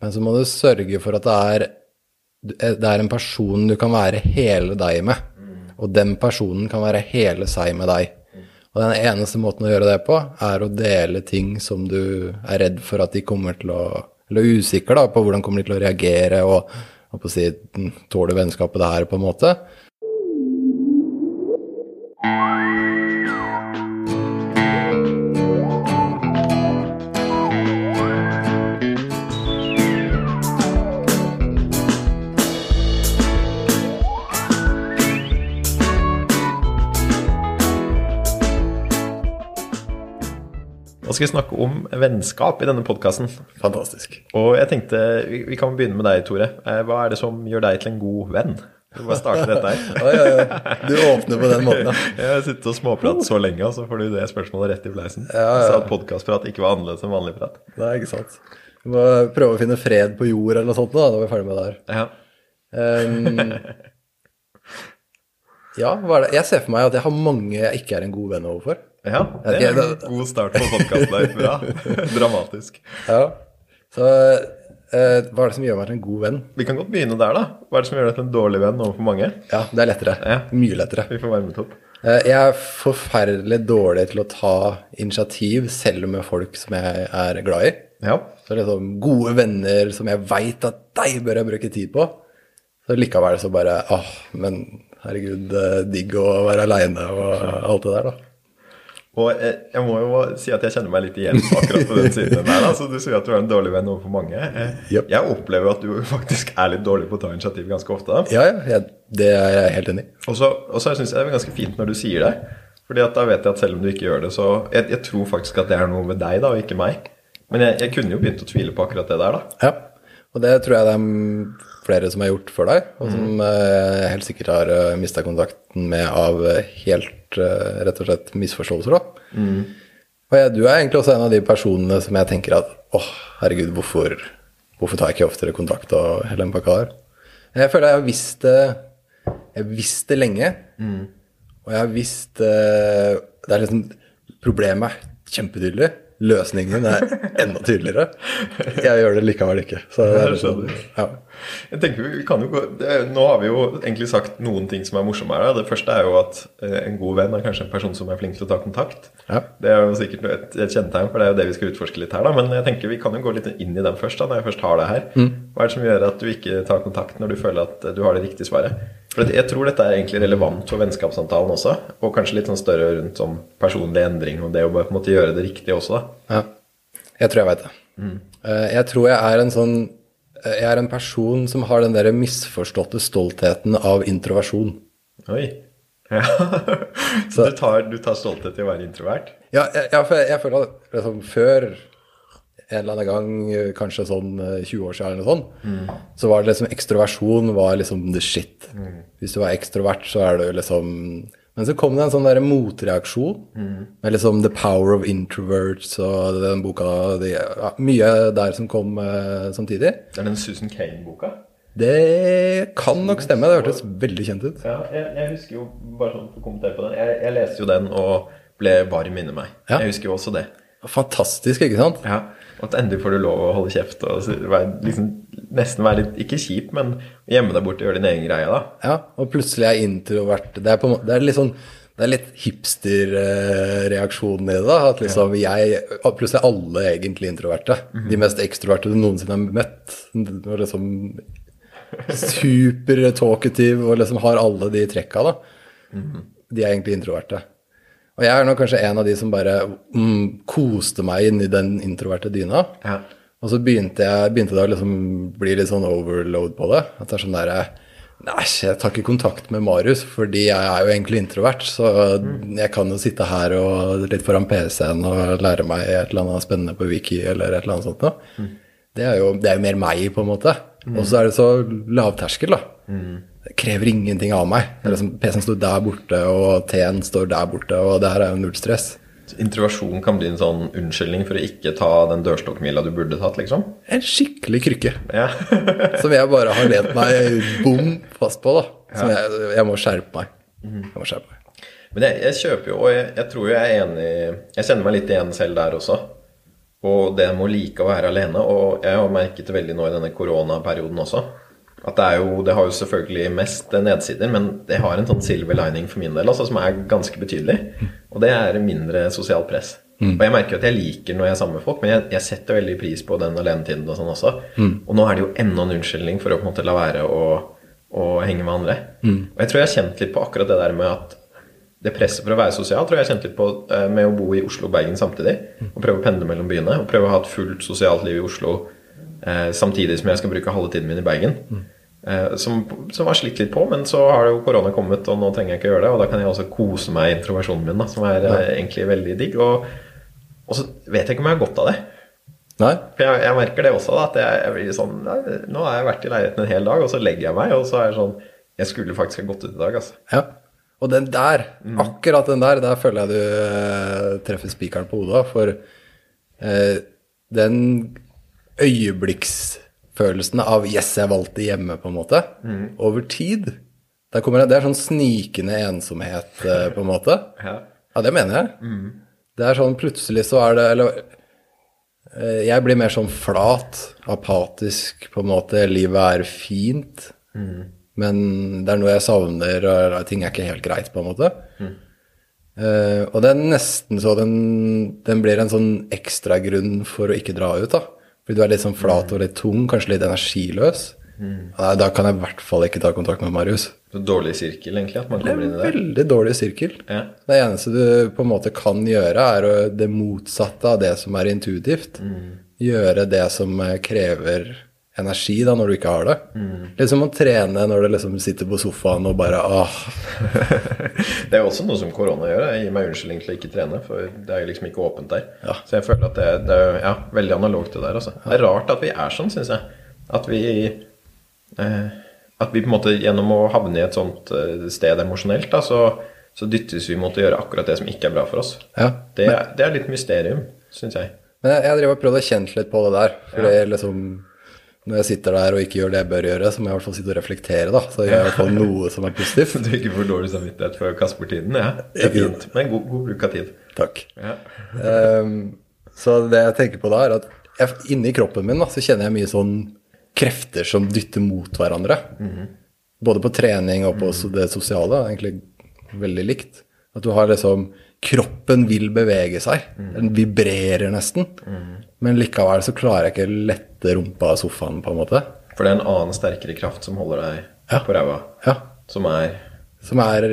Men så må du sørge for at det er, det er en person du kan være hele deg med. Og den personen kan være hele seg med deg. Og den eneste måten å gjøre det på, er å dele ting som du er redd for at de kommer til å Eller usikker da, på hvordan kommer de til å reagere, og, å si, tåler vennskapet det her, på en måte. Nå skal vi snakke om vennskap i denne podkasten. Fantastisk. Og jeg tenkte vi, vi kan begynne med deg, Tore. Eh, Hva er det som gjør deg til en god venn? Du bare starter dette her. ja, ja, ja. Du åpner på den måten, ja. Jeg har sittet og småpratet så lenge, og så får du det spørsmålet rett i fleisen. Ja, ja. Så at podkastprat ikke var annerledes enn vanlig prat. Er ikke sant. Vi må prøve å finne fred på jord eller noe sånt da, når vi er ferdig med det her. Ja. Um, ja? Jeg ser for meg at jeg har mange jeg ikke er en god venn overfor. Ja, det er en god start på podkasten. Bra. Dramatisk. Ja. Så eh, hva er det som gjør meg til en god venn? Vi kan godt begynne der, da. Hva er det som gjør deg til en dårlig venn overfor mange? Ja, det er lettere. Ja. Mye lettere. Vi får varmet opp. Eh, jeg er forferdelig dårlig til å ta initiativ, selv med folk som jeg er glad i. Ja. Så liksom gode venner som jeg veit at deg bør jeg bruke tid på. Så likevel så bare åh, men herregud, eh, digg å være aleine og alt det der, da. Og jeg, jeg må jo si at jeg kjenner meg litt igjen akkurat på den siden der. Altså, du sier at du er en dårlig venn overfor mange. Eh, Yep. Jeg opplever at du faktisk er litt dårlig på å ta initiativ ganske ofte. Ja, ja, det er jeg helt enig i. Og så syns jeg det er ganske fint når du sier det. Fordi at da vet jeg at selv om du ikke gjør det, så Jeg, jeg tror faktisk at det er noe med deg, da, og ikke meg. Men jeg, jeg kunne jo begynt å tvile på akkurat det der, da. Ja, og det tror jeg det er flere som har gjort før deg, og som mm. helt sikkert har mista kontakten med av eh, helt eh, rett og slett misforståelser. da. Og jeg, du er egentlig også en av de personene som jeg tenker at åh, herregud, hvorfor, hvorfor tar jeg ikke oftere kontakt av Helen Pakar? Jeg føler jeg har visst det Jeg visst det lenge, og jeg har visst eh, Det er liksom Problemet er kjempetydelig. Løsningen er enda tydeligere. Jeg gjør det likevel ikke. Så det er liksom, ja. Jeg tenker vi kan jo gå, det, Nå har vi jo egentlig sagt noen ting som er morsomme her. Det første er jo at eh, en god venn er kanskje en person som er flink til å ta kontakt. Ja. Det er jo sikkert et, et kjennetegn, for det er jo det vi skal utforske litt her. da. Men jeg tenker vi kan jo gå litt inn i den først, da, når jeg først har det her. Hva er det som gjør at du ikke tar kontakt når du føler at eh, du har det riktige svaret? For jeg tror dette er egentlig relevant for vennskapssamtalen også, og kanskje litt sånn større rundt sånn personlig endring og det å bare på en måte gjøre det riktig også, da. Ja. Jeg tror jeg veit det. Mm. Jeg tror jeg er en sånn eh, Jeg er en person som har den der misforståtte stoltheten av introversjon. Oi. Ja. Så du tar, du tar stolthet i å være introvert? Ja, jeg, jeg, jeg føler at liksom, før en eller annen gang, eh, kanskje sånn eh, 20 år siden eller noe sånt, så var det liksom ekstroversjon var liksom the shit. Hvis du var ekstrovert, så er du liksom Men så kom det en sånn der motreaksjon med liksom The Power of Introverts og den boka de, ja, Mye der som kom uh, samtidig. Det er den Susan Kane-boka? Det kan nok stemme. Det hørtes veldig kjent ut. Ja, jeg, jeg husker jo, bare sånn for å kommentere på den, jeg, jeg leste jo den og ble varm inni meg. Ja. Jeg husker jo også det. Fantastisk, ikke sant? Ja, at endelig får du lov å holde kjeft og være, liksom, nesten være litt, ikke kjip, men gjemme deg bort og gjøre din egen greie da. Ja, og plutselig er introvert. Det er, på, det er litt sånn det er litt hipster-reaksjonen i det. da, At liksom jeg, plutselig er alle egentlig introverte. De mest ekstroverte du noensinne har møtt. Og liksom Super-talkative og liksom har alle de trekka, da. De er egentlig introverte. Og jeg er nok kanskje en av de som bare mm, koste meg inn i den introverte dyna. Ja. Og så begynte, jeg, begynte det å liksom bli litt sånn overload på det. At det er sånn derre Nei, jeg tar ikke kontakt med Marius, fordi jeg er jo egentlig introvert. Så jeg kan jo sitte her og litt foran PC-en og lære meg et eller annet spennende på Wiki eller et eller annet sånt noe. Det er jo det er jo mer meg, på en måte. Og så er det så lavterskel, da. Det krever ingenting av meg. Liksom, PC-en står der borte, og T-en står der borte, og det her er jo null stress. Så Introversjon kan bli en sånn unnskyldning for å ikke ta den dørstokkmila du burde tatt, liksom. En skikkelig krykke. Ja. Som jeg bare har lent meg bom fast på, da. Som jeg, jeg må skjerpe meg. Jeg må skjerpe meg. Men jeg, jeg kjøper jo, og jeg, jeg tror jeg er enig Jeg kjenner meg litt igjen selv der også. Og det med å like å være alene. Og jeg har merket det veldig nå i denne koronaperioden også. At det er jo Det har jo selvfølgelig mest nedsider, men det har en sånn silver lining for min del, altså, som er ganske betydelig. Og det er mindre sosialt press. Og jeg merker at jeg liker når jeg er sammen med folk, men jeg, jeg setter veldig pris på den alenetiden og sånn også. Og nå er det jo enda en unnskyldning for å på en måte la være å, å henge med andre. Og jeg tror jeg har kjent litt på akkurat det der med at det presset for å være sosial tror jeg har kjent litt på eh, med å bo i Oslo og Bergen samtidig. Og prøve å pendle mellom byene. Og prøve å ha et fullt sosialt liv i Oslo eh, samtidig som jeg skal bruke halve tiden min i Bergen. Eh, som, som har slitt litt på, men så har jo korona kommet, og nå trenger jeg ikke gjøre det. Og da kan jeg også kose meg i introversjonen min, da, som er ja. egentlig veldig digg. Og, og så vet jeg ikke om jeg har godt av det. Nei? For jeg, jeg merker det også, da, at jeg, jeg blir sånn nei, Nå har jeg vært i leiligheten en hel dag, og så legger jeg meg, og så er det sånn Jeg skulle faktisk ha gått ut i dag, altså. Ja. Og den der, akkurat den der, der føler jeg du eh, treffer spikeren på hodet. For eh, den øyeblikksfølelsen av 'yes, jeg valgte hjemme', på en måte, over tid det, det er sånn snikende ensomhet, eh, på en måte. Ja. Ja, det mener jeg. Det er sånn plutselig så er det Eller eh, jeg blir mer sånn flat, apatisk, på en måte. Livet er fint. Men det er noe jeg savner, og ting er ikke helt greit, på en måte. Eh, og det er nesten så den, den blir en sånn ekstra grunn for å ikke dra ut, da. Fordi du er litt sånn flat og litt tung, kanskje litt energiløs. Nei, da kan jeg i hvert fall ikke ta kontakt med Marius. Så dårlig sirkel, egentlig, at man er kommer inn i det. veldig dårlig sirkel. Ja. Det eneste du på en måte kan gjøre, er det motsatte av det som er intuitivt. Gjøre det som eh, krever energi da, når du ikke har det. Litt som å trene når du liksom sitter på sofaen og bare ah, Det er også noe som korona gjør. Jeg gir meg unnskyldning til å ikke trene, for det er liksom ikke åpent der. Ja. Så jeg føler at det, det er ja, veldig analogt det der. Altså. Det er rart at vi er sånn, syns jeg. At vi eh, At vi på en måte gjennom å havne i et sånt eh, sted emosjonelt, da, så, så dyttes vi mot å gjøre akkurat det som ikke er bra for oss. ja. Det, det er litt mysterium, syns jeg. Men jeg, jeg driver og prøvd å kjenne litt på det der. For det er liksom når jeg sitter der og ikke gjør det jeg bør gjøre, så må jeg i hvert fall sitte og reflektere, da. Så gjør jeg i hvert fall noe som er positivt. Du ikke får dårlig samvittighet for å kaste bort tiden. Ja. Det er fint. Men god, god bruk av tid. Takk. Ja. um, så det jeg tenker på da, er at jeg, inni kroppen min da, så kjenner jeg mye sånn krefter som dytter mot hverandre. Både på trening og på det sosiale. Egentlig veldig likt. At du har liksom Kroppen vil bevege seg. Den vibrerer nesten. Men likevel så klarer jeg ikke å lette rumpa av sofaen, på en måte. For det er en annen sterkere kraft som holder deg Ja. på ræva. Ja. Som er Som er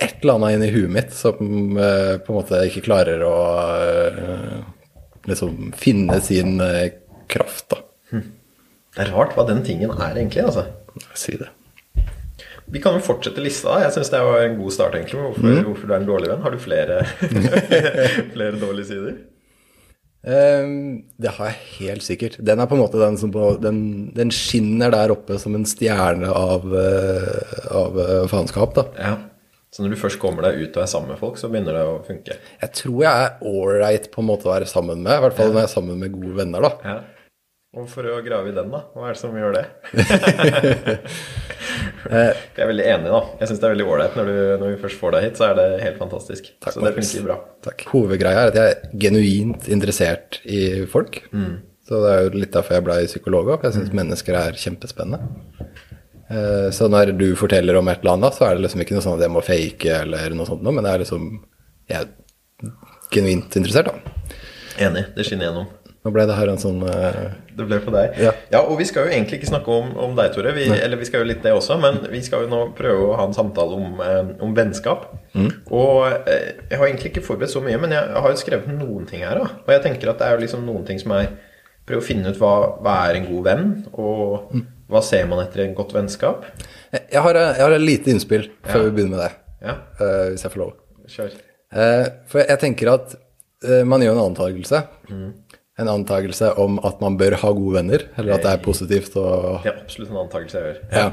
et eller annet inni huet mitt som uh, på en måte ikke klarer å uh, liksom finne sin uh, kraft, da. Det er rart hva den tingen er, egentlig. altså. Si det. Vi kan jo fortsette lista. Jeg syns det var en god start, egentlig. Hvorfor, hvorfor du er en dårlig venn? Har du flere, flere dårlige sider? Ehm, det har jeg helt sikkert. Den er på en måte den som på, den, den skinner der oppe som en stjerne av, eh, av eh, faenskap, da. Ja. Så når du først kommer deg ut og er sammen med folk, så begynner det å funke. Jeg tror jeg er ålreit på en måte å være sammen med, i hvert fall når jeg er sammen med gode venner, da. Ja. Og for å grave i den, da. Hva er det som gjør det? jeg er veldig enig, da. Jeg syns det er veldig ålreit når, når vi først får deg hit, så er det helt fantastisk. Takk, så det funker bra. Takk. Hovedgreia er at jeg er genuint interessert i folk. Så det er jo litt derfor jeg ble psykolog òg. Jeg syns mennesker er kjempespennende. Eh, Så når du forteller om et eller annet, så er det liksom ikke noe sånn at jeg må fake eller noe sånt noe, men det er liksom Jeg er genuint interessert, da. Enig. Det skinner gjennom. Nå ble det her en sånn uh... Det ble på deg. Ja. og vi skal jo egentlig ikke snakke om, om deg, Tore. Vi, eller vi skal jo litt det også, men vi skal jo nå prøve å ha en samtale om, eh, om vennskap. Og eh, jeg har egentlig ikke forberedt så mye, men jeg har jo skrevet noen ting her. Da. Og jeg tenker at det er jo liksom noen ting som er Prøve å finne ut hva, hva er en god venn, og hva ser man etter en godt vennskap. Jeg har, jeg har et lite innspill før vi begynner med det, Ja, uh, hvis jeg får lov. kjør. Uh, For jeg tenker at man gjør en antakelse. En antakelse om at man bør ha gode venner, eller at det er positivt å Det er absolutt en antakelse jeg gjør. Ja.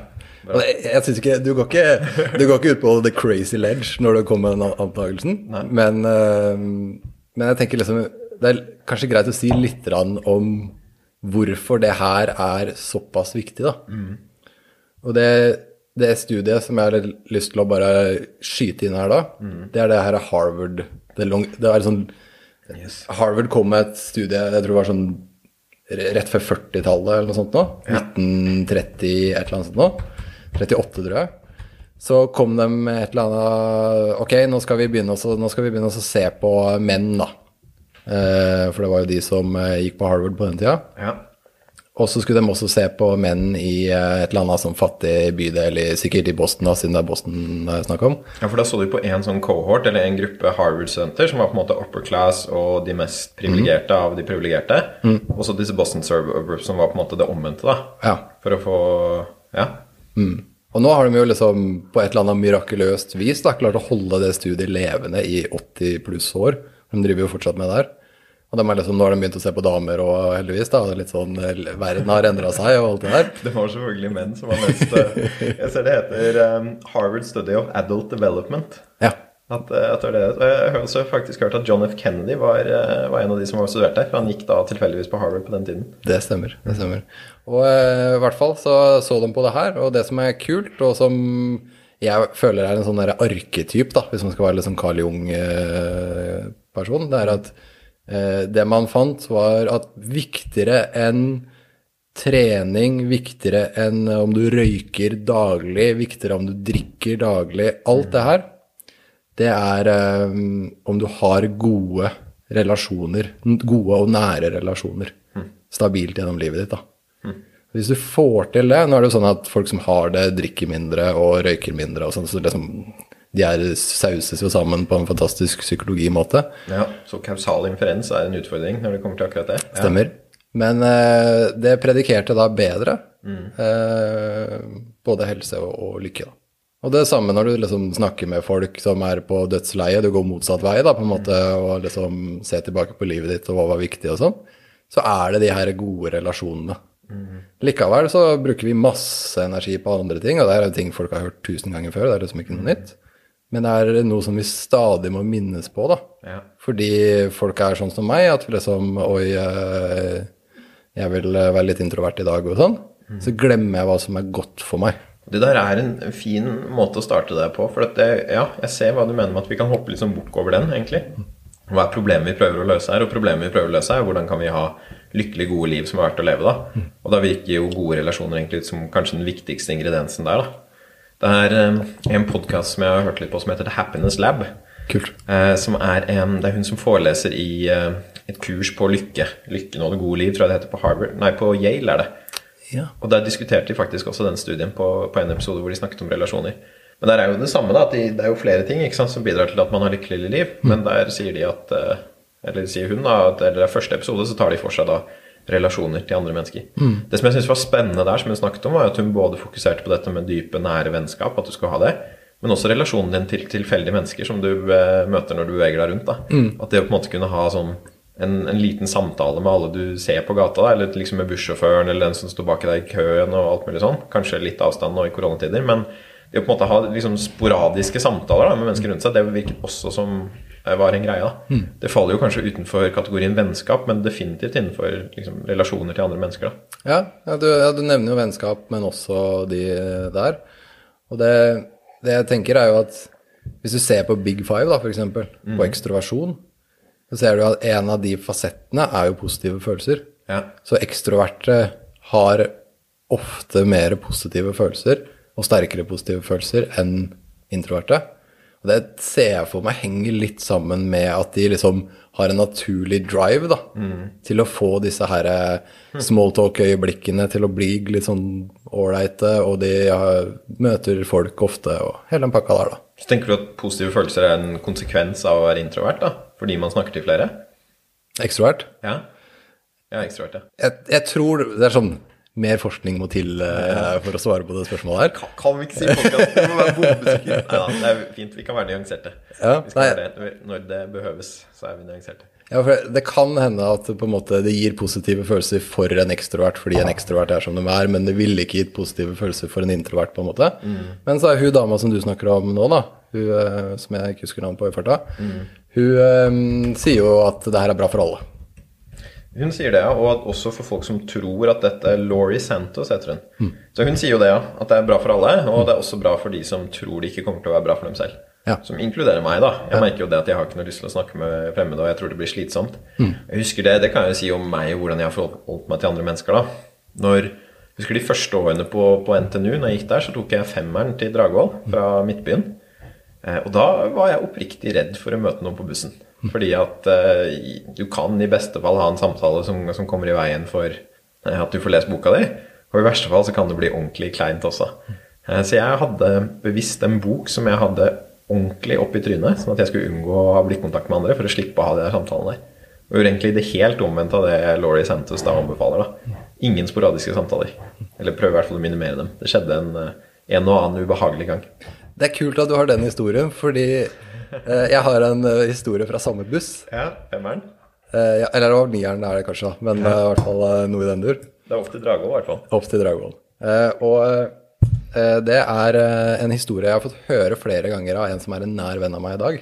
Og jeg, jeg synes ikke, du, går ikke du går ikke ut på the crazy ledge når du kommer med den antakelsen, men, eh, men jeg tenker liksom Det er kanskje greit å si litt om hvorfor det her er såpass viktig, da. Og det, det studiet som jeg har lyst til å bare skyte inn her da, det er det her Harvard Det, long, det er sånn Yes. Harvard kom med et studie, jeg tror det var sånn rett før 40-tallet eller noe sånt nå. 1930 et eller annet sånt nå. 38, tror jeg. Så kom de med et eller annet Ok, nå skal vi begynne, også, nå skal vi begynne å se på menn, da. Eh, for det var jo de som eh, gikk på Harvard på den tida. Ja. Og så skulle de også se på menn i eh, et eller annet sånn fattig bydel, i- sikkert i Boston, da, siden det er Boston det er snakk om. ja, for da så du på en sånn cohort, eller en gruppe Harvard-studenter, som var på en måte upper class og de mest privilegerte av de privilegerte. Og så disse Boston suburbs som var på en måte det omvendte, da. Ja. For å få Ja. Og nå har de jo liksom på et eller annet mirakuløst vis da, klart å holde det studiet levende i 80 pluss år. De driver jo fortsatt med det her. Og de er liksom, nå har de begynt å se på damer og heldigvis, da. Litt sånn, eh, Verden har endra seg og alt det der. Det var selvfølgelig menn som var mest eh, Jeg ser det heter um, Harvard Study of Adult Development. Ja. At, at det det. Og Jeg har også faktisk hørt at John F. Kennedy var, var en av de som var studert der. For han gikk da tilfeldigvis på Harvard på den tiden. Det stemmer. det stemmer. Og uh, i hvert fall så så de på det her, og det som er kult, og som jeg føler er en sånn arketyp, da, hvis man skal være litt sånn Carl Jung-person, det er at det man fant, var at viktigere enn trening, viktigere enn om du røyker daglig, viktigere om du drikker daglig, alt det her, det er eh, om du har gode relasjoner, gode og nære relasjoner, stabilt gjennom livet ditt. da. Hvis du får til det Nå er det jo sånn at folk som har det, drikker mindre og røyker mindre. og sånn, så liksom, De er sauses jo sammen på en fantastisk psykologimåte. Ja, Så kausal inferens er en utfordring når det kommer til akkurat det. Ja. Stemmer. Men eh, det predikerte da bedre. Eh, både helse og, og lykke. da. Og det samme når du liksom snakker med folk som er på dødsleiet, du går motsatt vei da, på en måte, og liksom ser tilbake på livet ditt og hva var viktig og sånn, så er det de her gode relasjonene. Likevel så bruker vi masse energi på andre ting, og det er ting folk har hørt tusen ganger før, det er liksom ikke noe nytt. Men det er noe som vi stadig må minnes på, da. Ja. Fordi folk er sånn som meg, at vi liksom Oi, eh, jeg vil eh, være litt introvert i dag, og sånn. Så glemmer jeg hva som er godt for meg. Det der er en fin måte å starte det på. For det, ja, jeg ser hva du mener med at vi kan hoppe liksom bukk over den, egentlig. Hva er problemet vi prøver å løse her? Og problemet vi prøver å løse er hvordan kan vi ha lykkelig gode liv som er verdt å leve, da. Og da virker jo gode relasjoner egentlig som kanskje den viktigste ingrediensen der, da. Det er eh, en podkast som jeg har hørt litt på som heter The Happiness Lab. Kult. Eh, som er en, det er hun som foreleser i eh, et kurs på lykke. Lykken og det gode liv, tror jeg det heter på Harvard. Nei, på Yale er det. Ja. Og der diskuterte de faktisk også den studien på, på en episode hvor de snakket om relasjoner. Men der er jo det samme, da. At de, det er jo flere ting ikke sant, som bidrar til at man har lykkelig liv. Men der sier de at Eller sier hun, da, at eller i første episode så tar de for seg da relasjoner til andre mennesker. Det som jeg syntes var spennende der, som hun snakket om, var at hun både fokuserte på dette med dype, nære vennskap, at du skal ha det, men også relasjonen din til tilfeldige mennesker som du eh, møter når du beveger deg rundt. da. At det å på en måte kunne ha sånn en, en liten samtale med alle du ser på gata, da, eller liksom med bussjåføren eller den som står bak deg i køen og alt mulig sånn. Kanskje litt avstand nå i koronatider, men det å på en måte ha liksom sporadiske samtaler da, med mennesker rundt seg, det virket også som var en greie. da. Det faller jo kanskje utenfor kategorien vennskap, men definitivt innenfor liksom, relasjoner til andre mennesker. da. Ja, ja, du, ja, du nevner jo vennskap, men også de der. Og det, det jeg tenker er jo at hvis du ser på Big Five, da, for eksempel, på ekstroversjon, så ser du at en av de fasettene er jo positive følelser. Ja. Så ekstroverte har ofte mer positive følelser og sterkere positive følelser enn introverte. Det ser jeg for meg henger litt sammen med at de liksom har en naturlig drive da, til å få disse her smalltalk-øyeblikkene til å bli litt sånn ålreite, og de møter folk ofte og hele den pakka der, da. Så tenker du at positive følelser er en konsekvens av å være introvert, da? Fordi man snakker til flere? Ekstrovert? Ja. Ja, ekstrovert, ja. Jeg, jeg tror det er sånn mer forskning må til uh, for å svare på det spørsmålet her. Kan vi ikke si podkast? Det må være bombesikre. Nei da, det er fint. Vi kan være nyanserte. Ja, det. Når det behøves, så er vi nyanserte. Ja, for Det kan hende at måte det gir positive følelser for en ekstrovert fordi en ekstrovert er som de er, men det ville ikke gitt positive følelser for en introvert. på en måte. Men så er hun dama som du snakker om nå, da, hun, eh, som jeg ikke husker navnet på i farta, hun um, sier jo at det her er bra for alle. Hun sier det, ja. Og at også for folk som tror at dette er Laurie Santos, heter hun. Så hun sier jo det, ja. At det er bra for alle. Og det er også bra for de som tror det ikke kommer til å være bra for dem selv. Ja. Som inkluderer meg, da. Jeg merker jo det at jeg har ikke noe lyst til å snakke med fremmede, og jeg tror det blir slitsomt. Mm. Jeg husker det, det kan jeg jo si om meg, og hvordan jeg har forholdt meg til andre mennesker, da. Når, jeg husker de første årene på, på NTNU, når jeg gikk der, så tok jeg femmeren til Dragvoll fra Midtbyen. Eh, og da var jeg oppriktig redd for å møte noen på bussen. Fordi at uh, du kan i beste fall ha en samtale som, som kommer i veien for uh, at du får lest boka di. Og i verste fall så kan det bli ordentlig kleint også. Uh, så jeg hadde bevisst en bok som jeg hadde ordentlig opp i trynet, sånn at jeg skulle unngå å ha blikkontakt med andre for å slippe å ha de der samtalene der. Og gjorde egentlig det helt omvendt av det Laurie Santos da anbefaler. da. Ingen sporadiske samtaler. Eller prøv i hvert fall å minimere dem. Det skjedde en, en og annen ubehagelig gang. Det er kult at du har den historien, fordi jeg har en eh, historie fra samme buss. Ja, femmeren. Uh, ja, eller det var nieren, er det kanskje, da, men eh, i hvert fall eh, noe i den dur. Det er opp til Dragvoll, i hvert fall. Opp til Dragvoll. Eh, og eh, det er eh, en historie jeg har fått høre flere ganger av en som er en nær venn av meg i dag.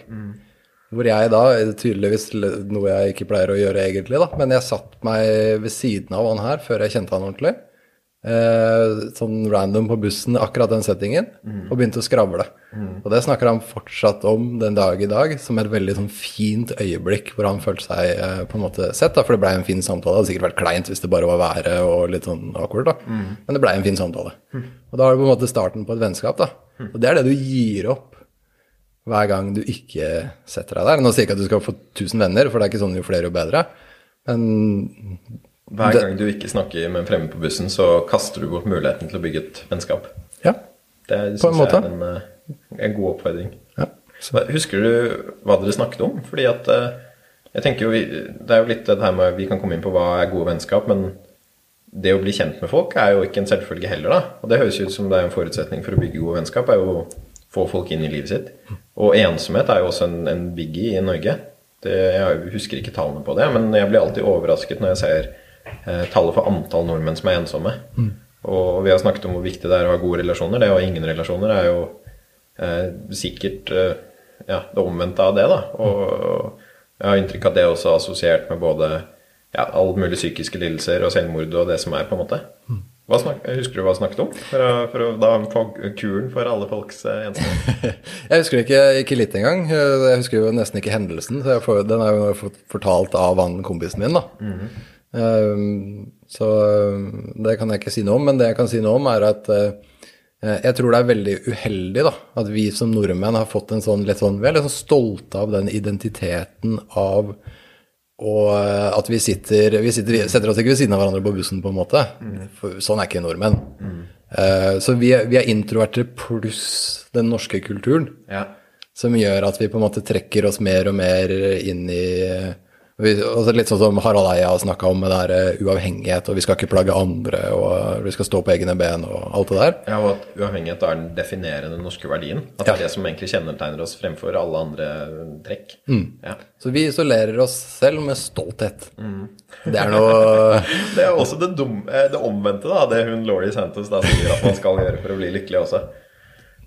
Hvor jeg da, tydeligvis noe jeg ikke pleier å gjøre egentlig, da, men jeg satt meg ved siden av han her før jeg kjente han ordentlig. Eh, sånn random på bussen, akkurat den settingen, og begynte å skravle. Og det snakker han fortsatt om den dag i dag, som et veldig sånn fint øyeblikk hvor han følte seg eh, på en måte sett, da, for det blei en fin samtale. Det hadde sikkert vært kleint hvis det bare var været og litt sånn awkward, da. Men det blei en fin samtale. Og da var det på en måte starten på et vennskap, da. Og det er det du gir opp hver gang du ikke setter deg der. Nå sier jeg ikke at du skal få 1000 venner, for det er ikke sånn jo flere jo bedre. Men Hver gang du ikke snakker med en fremmed på bussen, så kaster du bort muligheten til å bygge et vennskap. ja. Det På en måte. jeg er en, eh, en god oppfordring. ja. Så, Husker du hva dere snakket om? Fordi at eh, jeg tenker jo, Det er jo litt det her med Vi kan komme inn på hva er gode vennskap, men det å bli kjent med folk er jo ikke en selvfølge heller, da. Og det høres ut som det er en forutsetning for å bygge gode vennskap, er jo å få folk inn i livet sitt. Og ensomhet er jo også en, en biggie i Norge. Det, jeg husker ikke tallene på det, men jeg blir alltid overrasket når jeg ser tallet for antall nordmenn som er ensomme. Og vi har snakket om hvor viktig det er å ha gode relasjoner. Det å ha ingen relasjoner er jo eh, sikkert eh, ja, det omvendte av det. da. Og, og jeg har inntrykk av at det også er assosiert med både ja, all mulig psykiske lidelser og selvmord og det som er, på en måte. Hva snak, husker du hva jeg snakket om? For å, for å da få kuren for alle folks eh, ensomhet. Jeg husker ikke, ikke litt engang. Jeg husker jo nesten ikke hendelsen. Så får, den er jo fortalt av han kompisen min, da. Um, så um, det kan jeg ikke si noe om. Men det jeg kan si noe om, er at uh, jeg tror det er veldig uheldig da, at vi som nordmenn har fått en sånn litt sånn Vi er litt sånn stolte av den identiteten av og uh, at vi sitter Vi sitter, setter oss ikke ved siden av hverandre på bussen, på en måte. For sånn er ikke nordmenn. Uh, så vi er, vi er introverte pluss den norske kulturen Ja. som gjør at vi på en måte trekker oss mer og mer inn i Litt sånn som Harald Eia har snakka om med det her eh, uavhengighet, og vi skal ikke plage andre, og vi skal stå på egne ben og alt det der. Ja, og at uavhengighet er den definerende norske verdien. At det er det som egentlig kjennetegner oss fremfor alle andre trekk. Ja. Så vi isolerer oss selv med stolthet. Det er noe Det er også det, dum, eh, det omvendte da, det hun Laurie Santos da sier at man skal gjøre for å bli lykkelig også.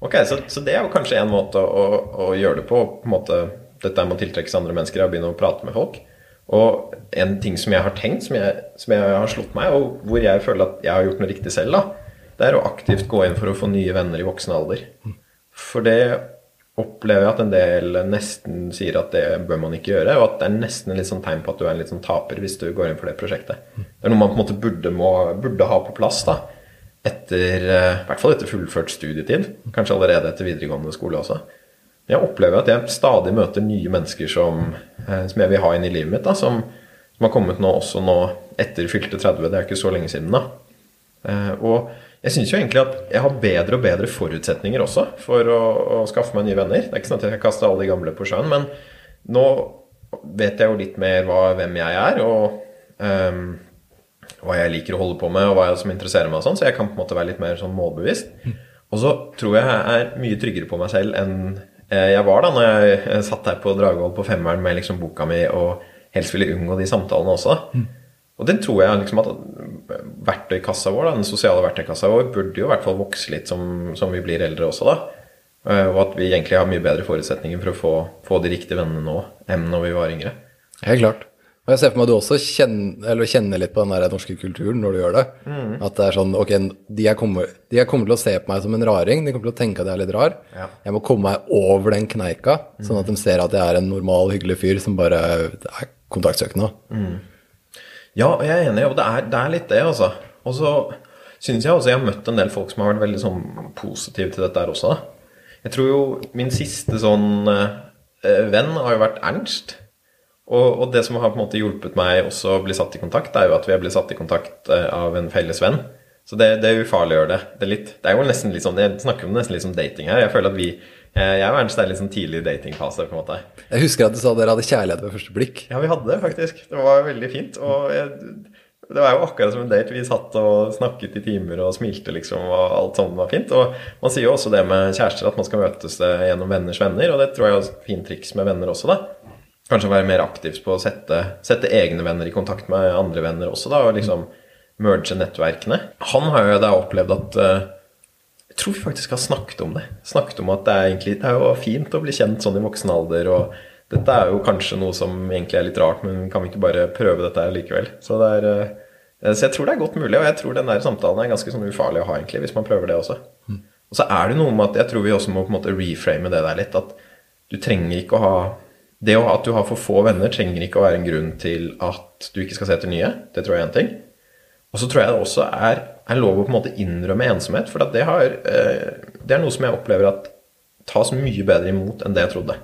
Ok, Så, så det er jo kanskje en måte å, å gjøre det på. på en måte, Dette med å tiltrekke seg andre mennesker og begynne å prate med folk. Og en ting som jeg har tenkt, som jeg, som jeg har slått meg, og hvor jeg føler at jeg har gjort noe riktig selv, da, det er å aktivt gå inn for å få nye venner i voksen alder. For det opplever jeg at en del nesten sier at det bør man ikke gjøre, og at det er nesten en litt sånn tegn på at du er en litt sånn taper hvis du går inn for det prosjektet. Det er noe man på en måte burde, må, burde ha på plass da, etter, eh, i hvert fall etter fullført studietid, kanskje allerede etter videregående skole også. Jeg opplever at jeg stadig møter nye mennesker som, eh, som jeg vil ha inn i livet mitt, da, som, som har kommet nå også nå etter fylte 30, det er ikke så lenge siden da. Eh, og jeg syns jo egentlig at jeg har bedre og bedre forutsetninger også for å, å skaffe meg nye venner. Det er ikke sånn at jeg kaster alle de gamle på sjøen, men nå vet jeg jo litt mer hva, hvem jeg er, og um, hva jeg liker å holde på med, og hva som interesserer meg, og sånn, så jeg kan på en måte være litt mer sånn målbevisst. Og så tror jeg jeg er mye tryggere på meg selv enn jeg var da når jeg eh, satt her på Dragvoll på femmeren med liksom boka mi og helst ville unngå de samtalene også. Og den tror jeg liksom at verktøykassa vår, da, den sosiale verktøykassa vår, burde jo i hvert fall vokse litt som, som vi blir eldre også, da. Eh, Og at vi egentlig har mye bedre forutsetninger for å få, få de riktige vennene nå enn når vi var yngre. Helt klart. Og jeg ser for meg at du også kjenner, eller kjenner litt på den der norske kulturen når du gjør det. At det er sånn Ok, de jeg, kommer, de jeg kommer til å se på meg som en raring. De kommer til å tenke at jeg er litt rar. Ja. Jeg må komme meg over den kneika, sånn at de ser at jeg er en normal, hyggelig fyr som bare er kontaktsøkende. Ja, og jeg er enig, og det er, det er litt det, altså. Og så syns jeg også jeg har møtt en del folk som har vært veldig sånn positive til dette her også. Da. Jeg tror jo min siste sånn øh, venn har jo vært Ernst. Og, og det som har på en måte hjulpet meg også å bli satt i kontakt, er jo at vi har blitt satt i kontakt eh, av en felles venn. Så det, det ufarliggjør det. Det litt, det er jo nesten litt sånn, Jeg snakker om nesten litt som dating her. Jeg føler at vi eh, Jeg og Ernst er litt sånn tidlig datingfase, på en måte. Jeg husker at du sa dere hadde kjærlighet ved første blikk. Ja, vi hadde det faktisk. Det var veldig fint. Og jeg, det var jo akkurat som en date. Vi satt og snakket i timer og smilte, liksom, og alt sånt var fint. Og man sier jo også det med kjærester, at man skal møtes eh, gjennom venners venner. Og det tror jeg er et fint triks med venner også, da. Kanskje være mer aktiv på å sette, sette egne venner i kontakt med andre venner også, da. Og liksom merge nettverkene. Han har jo da opplevd at eh, Jeg tror vi faktisk har snakket om det. Snakket om at det er egentlig Det er jo fint å bli kjent sånn i voksen alder. og dette er jo kanskje noe som egentlig er litt rart, men kan vi ikke bare prøve dette her likevel? Så, det er, eh, så jeg tror det er godt mulig, og jeg tror den der samtalen er ganske sånn ufarlig å ha, egentlig, hvis man prøver det også. Og så er det noe med at jeg tror vi også må på en måte reframe det der litt. At du trenger ikke å ha Det at du har for få venner, trenger ikke å være en grunn til at du ikke skal se etter nye. Det tror jeg er én ting. Og så tror jeg det også er, er lov å på en måte innrømme ensomhet, for det, har, eh, det er noe som jeg opplever at tas mye bedre imot enn det jeg trodde.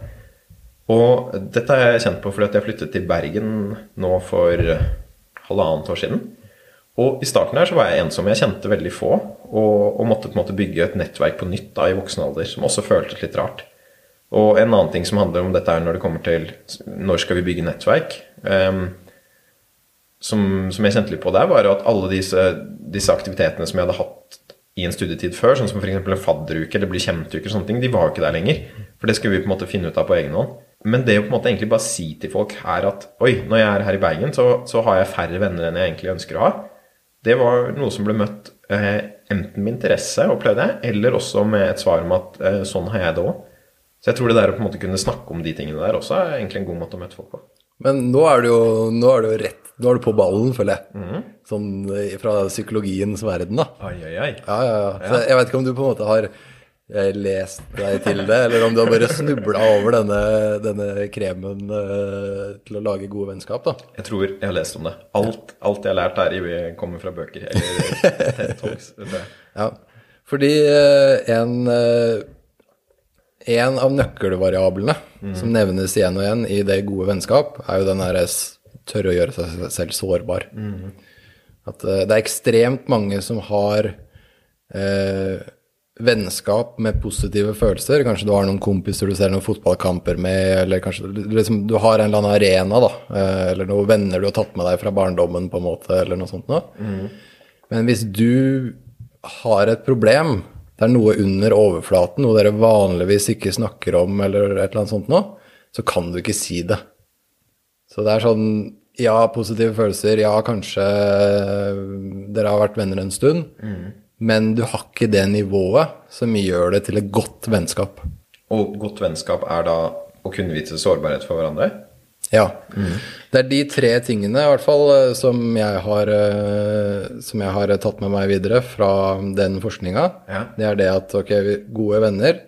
Og dette har jeg kjent på fordi jeg flyttet til Bergen nå for halvannet år siden. Og i starten her så var jeg ensom. Jeg kjente veldig få. Og, og måtte på en måte bygge et nettverk på nytt da i voksen alder, som også føltes litt rart. Og en annen ting som handler om dette er når det kommer til når skal vi bygge nettverk, Um, som, som jeg kjente litt på der, var at alle disse, disse aktivitetene som jeg hadde hatt i en studietid før, sånn som f.eks. en fadderuke eller bli kjent-uke, sånne ting, de var jo ikke der lenger. For det skulle vi på en måte finne ut av på egen hånd. Men det å på en måte egentlig bare si til folk her at oi, når jeg er her i Bergen, så, så har jeg færre venner enn jeg egentlig ønsker å ha, det var noe som ble møtt eh, enten med interesse, opplevde jeg, eller også med et svar om at eh, sånn har jeg det òg. Så jeg tror det der å på en måte kunne snakke om de tingene der også er egentlig en god måte å møte folk på. Men nå er du jo, nå er du rett Nå er du på ballen, føler jeg. Sånn eh, fra psykologiens verden, da. Ai, ai, ai. Ja, ja, ja. Så jeg vet ikke om du på en måte har eh, lest deg til det, eller om du har bare snubla over denne, denne kremen eh, til å lage gode vennskap, da. Jeg tror jeg har lest om det. Alt, alt jeg har lært her, kommer fra bøker. Eller TED Talks. Ja, fordi en, en av nøkkelvariablene som nevnes igjen og igjen i det gode vennskap, er jo den derre tørre å gjøre seg selv sårbar. At eh, det er ekstremt mange som har eh, vennskap med positive følelser. Kanskje du har noen kompiser du ser noen fotballkamper med, eller kanskje du- liksom, du har en eller annen arena, da. Eh, eller noen venner du har tatt med deg fra barndommen, på en måte, eller noe sånt noe. Men hvis du har et problem, det er noe under overflaten, noe dere vanligvis ikke snakker om, eller et eller annet sånt noe, så kan du ikke si det. Så det er sånn Ja, positive følelser. Ja, kanskje dere har vært venner en stund. Men du har ikke det nivået som gjør det til et godt vennskap. Og godt vennskap er da å kunne vite sårbarhet for hverandre. Ja. Det er de tre tingene i hvert fall eh, som jeg har, eh, som jeg har tatt med meg videre fra den forskninga. Ja. Det er det at ok, gode venner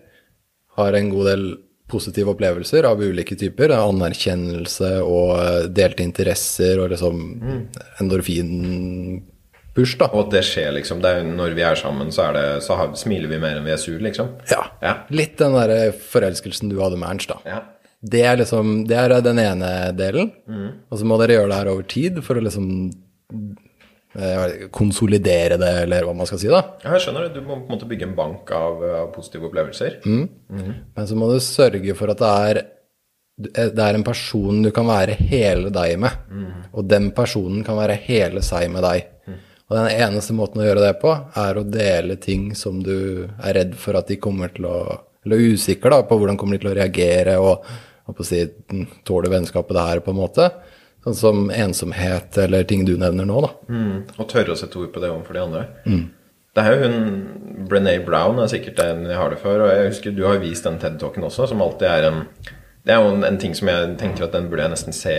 har en god del positive opplevelser av ulike typer. Anerkjennelse og eh, delte interesser og liksom endorfinpush, da. Og at det skjer, liksom. Det er, når vi er sammen, så, er det, så har, smiler vi mer enn vi er sur, liksom. Ja. Ja. Litt den derre forelskelsen du hadde med Ernst, da. Ja. Det er liksom, det er den ene delen. Mm. Og så må dere gjøre det her over tid for å liksom eh, konsolidere det, eller hva man skal si, da. Ja, jeg skjønner det. Du må på en måte bygge en bank av, av positive opplevelser. Men så må du sørge for at det er, det er en person du kan være hele deg med. Og den personen kan være hele seg med deg. Og den eneste måten å gjøre det på, er å dele ting som du er redd for at de kommer til å Eller usikker da, på hvordan kommer de til å reagere, og, og på å si, tåler vennskapet det her, på en måte. Sånn som ensomhet, eller ting du nevner nå, da. Mm. Og tørre å sette ord på det overfor de andre. Det er jo hun Brené Brown er sikkert den jeg har det for. Og jeg husker du har vist den TED-talken også, som alltid er en Det er jo en, en ting som jeg tenker at den burde jeg nesten se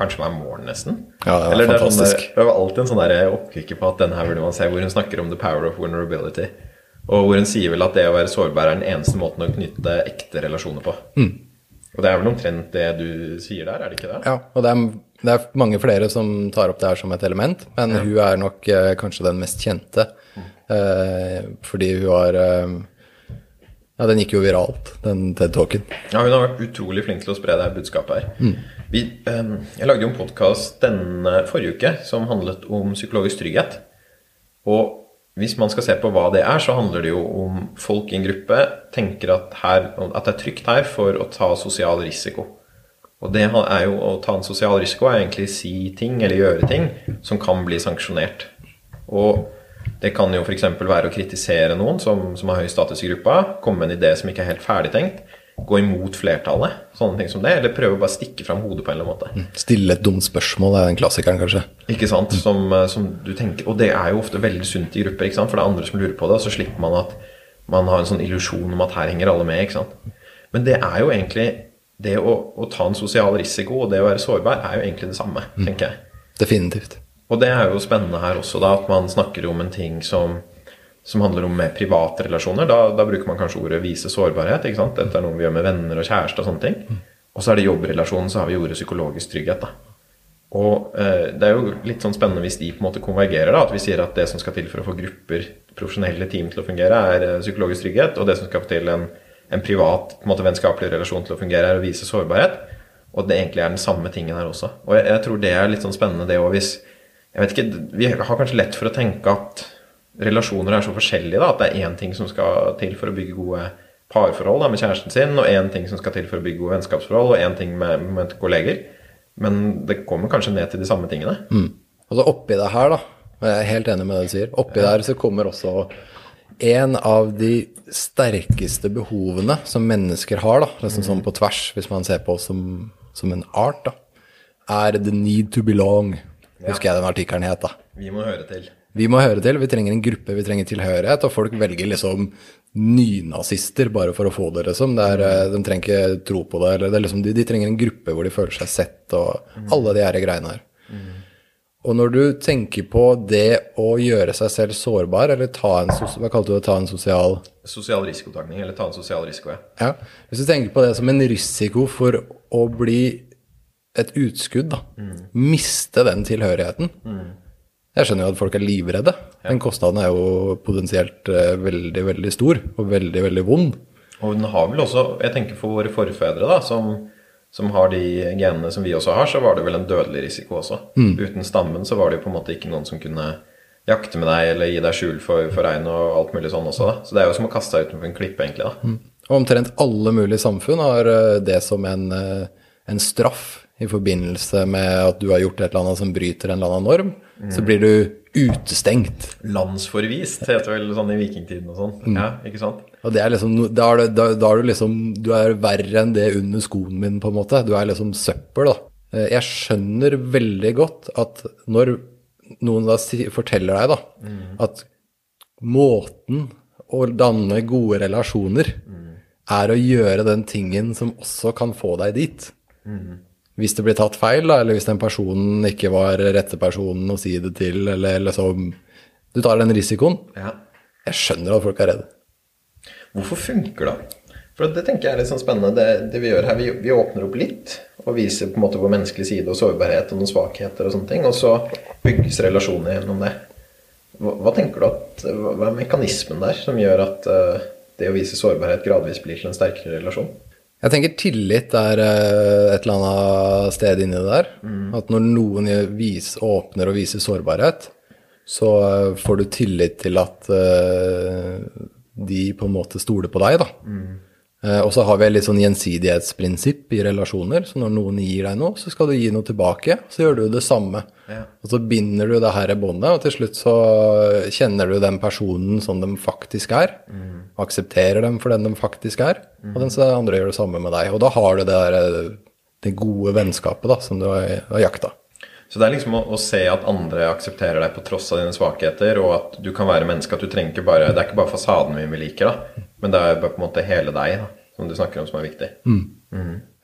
kanskje hver morgen, nesten. Ja, det var Eller det er sånn der- det var alltid en sånn oppkikker på at denne her burde man se, hvor hun snakker om the power of vulnerability. Og hvor hun sier vel at det å være sårbar er den eneste måten å knytte ekte relasjoner på. Og det er vel omtrent det du sier der, er det ikke det? Ja, og det er, det er mange flere som tar opp det her som et element, men hun er nok eh, kanskje den mest kjente, eh, fordi hun har eh, Ja, den gikk jo viralt, den TED-talken. Ja, hun har vært utrolig flink til å spre det budskapet her. Vi, eh, jeg lagde jo en podkast denne forrige uke som handlet om psykologisk trygghet. Og hvis man skal se på hva det er, så handler det jo om folk i en gruppe tenker at, her, at det er trygt her for å ta sosial risiko. Og det er jo å ta en sosial risiko er egentlig si ting eller gjøre ting som kan bli sanksjonert. Og det kan jo f.eks. være å kritisere noen som, som har høy status i gruppa, komme med en idé som ikke er helt ferdigtenkt, gå imot flertallet, sånne ting som det, eller prøve å bare stikke fram hodet på en eller annen måte. Stille et dumt spørsmål er den klassikeren, kanskje. Ikke sant? Som, eh, som du tenker, og det er jo ofte veldig sunt i grupper, ikke sant? for det er andre som lurer på det, og så slipper man at man har en sånn illusjon om at her henger alle med. ikke sant? Men det er jo egentlig det å, å ta en sosial risiko og det å være sårbar er jo egentlig det samme, tenker jeg. Definitivt. Og det er jo spennende her også, da, at man snakker om en ting som, som handler om mer private relasjoner. Da, da bruker man kanskje ordet 'vise sårbarhet'. ikke sant? Dette er noe vi gjør med venner og kjæreste og sånne ting. Og så er det jobbrelasjonen, så har vi ordet psykologisk trygghet. da. Og eh, det er jo litt sånn spennende hvis de på en måte konvergerer. da, At vi sier at det som skal til for å få grupper, profesjonelle team til å fungere, er eh, psykologisk trygghet. Og det som skal til en, en privat på en måte vennskapelig relasjon til å fungere, er å vise sårbarhet. Og det egentlig er den samme tingen her også. Og jeg, jeg tror det er litt sånn spennende det òg hvis jeg vet ikke, Vi har kanskje lett for å tenke at relasjoner er så forskjellige. da, At det er én ting som skal til for å bygge gode parforhold da, med kjæresten sin, og én ting som skal til for å bygge gode vennskapsforhold, og én ting med, med kolleger. Men det kommer kanskje ned til de samme tingene. Og så oppi det her, da, jeg er helt enig med det du sier, oppi der så kommer også en av de sterkeste behovene som mennesker har, da, nesten sånn på tvers, hvis man ser på oss som, som en art, da, er the need to belong. Husker jeg den artikkelen het, da. Vi må høre til. Vi må høre til, vi trenger en gruppe, vi trenger tilhørighet, og folk velger liksom nynazister bare for å få det, liksom. Det er, eh, de trenger ikke tro på det, eller det liksom, de, de trenger en gruppe hvor de føler seg sett, og alle de her greiene her. Og når du tenker på det å gjøre seg selv sårbar, eller ta en, hva kalte du det, ta en sosial Sosial risikotakning, eller ta en sosial risiko, ja. ja. Hvis du tenker på det som en risiko for å bli et utskudd, da. Miste den tilhørigheten. Jeg skjønner jo at folk er livredde. Den kostnaden er jo potensielt eh, veldig, veldig stor, og veldig, veldig vond. Og den har vel også, jeg tenker for våre forfedre, da, som, som har de genene som vi også har, så var det vel en dødelig risiko også. Uten stammen så var det jo på en måte ikke noen som kunne jakte med deg eller gi deg skjul for, for regn og alt mulig sånn også. da. Så det er jo som å kaste deg utenfor en klippe, egentlig. da. Og omtrent alle mulige samfunn har eh, det som en, eh, en straff i forbindelse med at du har gjort et eller annet som bryter en eller annen norm. Så blir du utestengt. Landsforvist heter vel sånn i vikingtiden og sånn. Ja, ikke sant? Og det er liksom, da er, du, da, er du liksom Du er verre enn det under skoen min, på en måte. Du er liksom søppel, da. Eh, Jeg skjønner veldig godt at når noen da forteller deg da, at måten å danne gode relasjoner er å gjøre den tingen som også kan få deg dit. Hvis det blir tatt feil, da, eller hvis den personen ikke var rette personen å si det til, eller liksom Du tar den risikoen. Ja. Jeg skjønner at folk er redde. Hvorfor funker det? For det tenker jeg er litt sånn spennende. Det, det vi gjør her, vi, vi åpner opp litt og viser på en måte vår menneskelige side og sårbarhet og noen svakheter og sånne ting, og så bygges relasjoner gjennom det. Hva, hva tenker du at, hva er mekanismen der som gjør at uh, det å vise sårbarhet gradvis blir til en sterkere relasjon? Jeg tenker tillit er eh, et eller annet sted inni det der. At når noen vis, åpner og viser sårbarhet, så eh, får du tillit til at eh, de på en måte stoler på deg, da. Eh, og så har vi et litt sånn gjensidighetsprinsipp i relasjoner. Så når noen gir deg noe, så skal du gi noe tilbake. Så gjør du det samme. Ja. Og så binder du det her båndet, og til slutt så kjenner du den personen som de faktisk er. Mm. aksepterer dem for den de faktisk er. Og den så andre gjør det samme med deg. Og da har du det der eh, det gode vennskapet da, som du har, har jakta. Så det er liksom å, å se at andre aksepterer deg på tross av dine svakheter, og at du kan være menneske, at du trenger ikke bare Det er ikke bare fasaden vi liker, da, men det er bare på en måte hele deg, da, som du snakker om, som er viktig.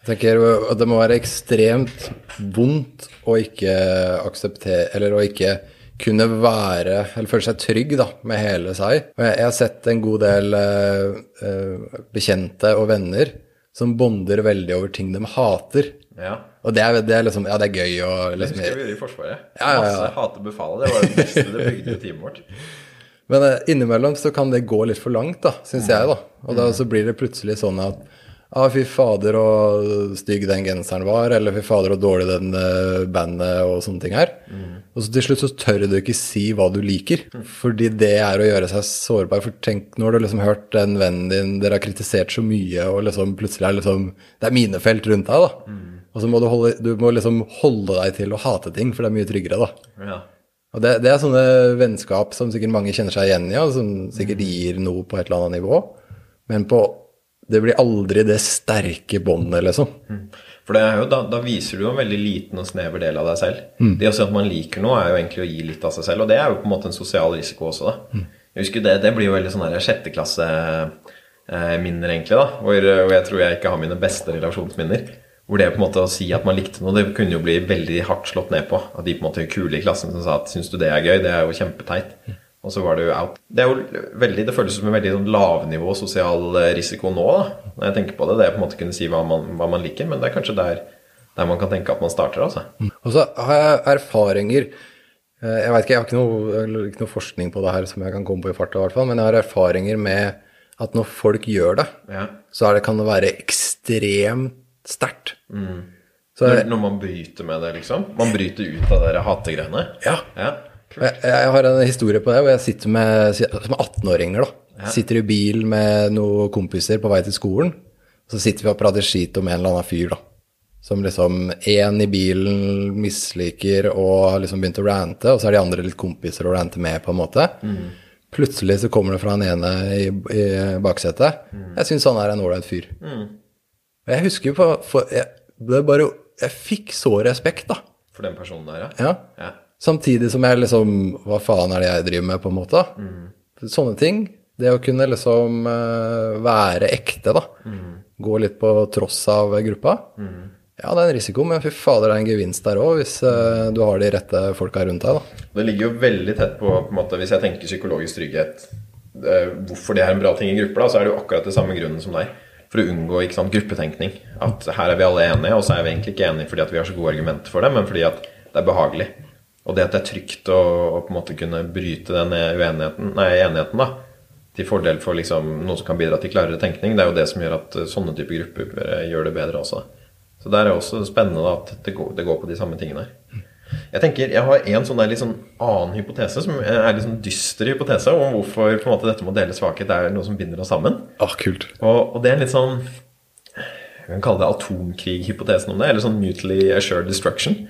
Jeg tenker at Det må være ekstremt vondt å ikke akseptere Eller å ikke kunne være Eller føle seg trygg da, med hele seg. Og jeg, jeg har sett en god del eh, eh, bekjente og venner som bonder veldig over ting de hater. Ja. Og det er, det er liksom Ja, det er gøy Det liksom husker vi gjorde i Forsvaret. Ja, ja, ja. Masse hate befalet. Det var det beste det bygde i teamet vårt. Men eh, innimellom så kan det gå litt for langt, da, syns jeg, da. Og da så blir det plutselig sånn at ah, fy fader og stygg den genseren var, eller fy fader og dårlig den eh, bandet og sånne ting her. Og så til slutt så tør du ikke si hva du liker, fordi det er å gjøre seg sårbar. For tenk, nå har du liksom hørt den vennen din, dere har kritisert så mye, og liksom plutselig er liksom Det er minefelt rundt deg, da. Og så må du, holde, du må liksom holde deg til å hate ting, for det er mye tryggere, da. Ja. Og det, det er sånne vennskap som sikkert mange kjenner seg igjen i, og som sikkert gir noe på et eller annet nivå. Men på, det blir aldri det sterke båndet, liksom. For det er jo, da, da viser du jo en veldig liten og snever del av deg selv. Det å si at man liker noe, er jo egentlig å gi litt av seg selv. Og det er jo på en måte en sosial risiko også, da. Jeg husker det, det blir jo veldig sånn der sjetteklasseminner, egentlig, da. Hvor, hvor jeg tror jeg ikke har mine beste relasjonsminner. Hvor det på en måte å si at man likte noe, det kunne jo bli veldig hardt slått ned på. Av de på en måte kule i klassen som sa at 'syns du det er gøy', det er jo kjempeteit. Og så var det jo out. Det er jo veldig, det føles som en veldig sånn lavnivå sosial eh, risiko nå, da. Når jeg tenker på det. Det er på en måte kunne si hva man, hva man liker, men det er kanskje der, der man kan tenke at man starter, altså. Og så har jeg erfaringer eh, Jeg vet ikke, jeg har ikke noe, ikke noe forskning på det her som jeg kan komme på i farta, i hvert fall, men jeg har erfaringer med at når folk gjør det, Ja. så er det, kan det være ekstremt sterkt. Mm. Når, når man bryter med det, liksom. Man bryter ut av de hategreiene. ja. Ja. Jeg, jeg har en historie på det, hvor jeg sitter med som 18-åringer. da. Sitter i bil med noen kompiser på vei til skolen. Så sitter vi og prater skit om en eller annen fyr, da. Som liksom én i bilen misliker og har liksom begynt å rante, og så er de andre litt kompiser å rante med, på en måte. Plutselig så kommer det fra han ene i, i baksetet. Jeg syns han er en ålreit fyr. Og jeg husker jo på for jeg, det bare, jeg fikk så respekt, da. For den personen der, ja. Ja. Samtidig som jeg liksom Hva faen er det jeg driver med, på en måte? Sånne ting. Det å kunne liksom eh, være ekte, da. Gå litt på tross av gruppa. Ja, det er en risiko, men fy fader, det er en gevinst der òg, hvis uh, du har de rette folka rundt deg, da. Det ligger jo veldig tett på, på en måte, hvis jeg tenker psykologisk trygghet uh, Hvorfor det er en bra ting i grupper, da, så er det jo akkurat det samme grunnen som deg. For å unngå sant, gruppetenkning. At her er vi alle enige, og så er vi egentlig ikke enige fordi vi har så gode argumenter for det, men fordi det er behagelig. Og det at det er trygt å, å på en måte kunne bryte den uenigheten, nei, enigheten da, til fordel for liksom, noe som kan bidra til klarere tenkning, det er jo det som gjør at eh, sånne typer grupper eh, gjør det bedre også. Så der er også spennende at det går, det går på de samme tingene her. Jeg tenker, jeg har en sånn der litt sånn annen hypotese, som er litt sånn dyster hypotese, om hvorfor på en måte, dette med å dele svakhet er noe som binder oss sammen. Ah, kult. Og, og det er en litt sånn Jeg kan kalle det atomkrig-hypotesen om det, eller sånn mutually assured destruction.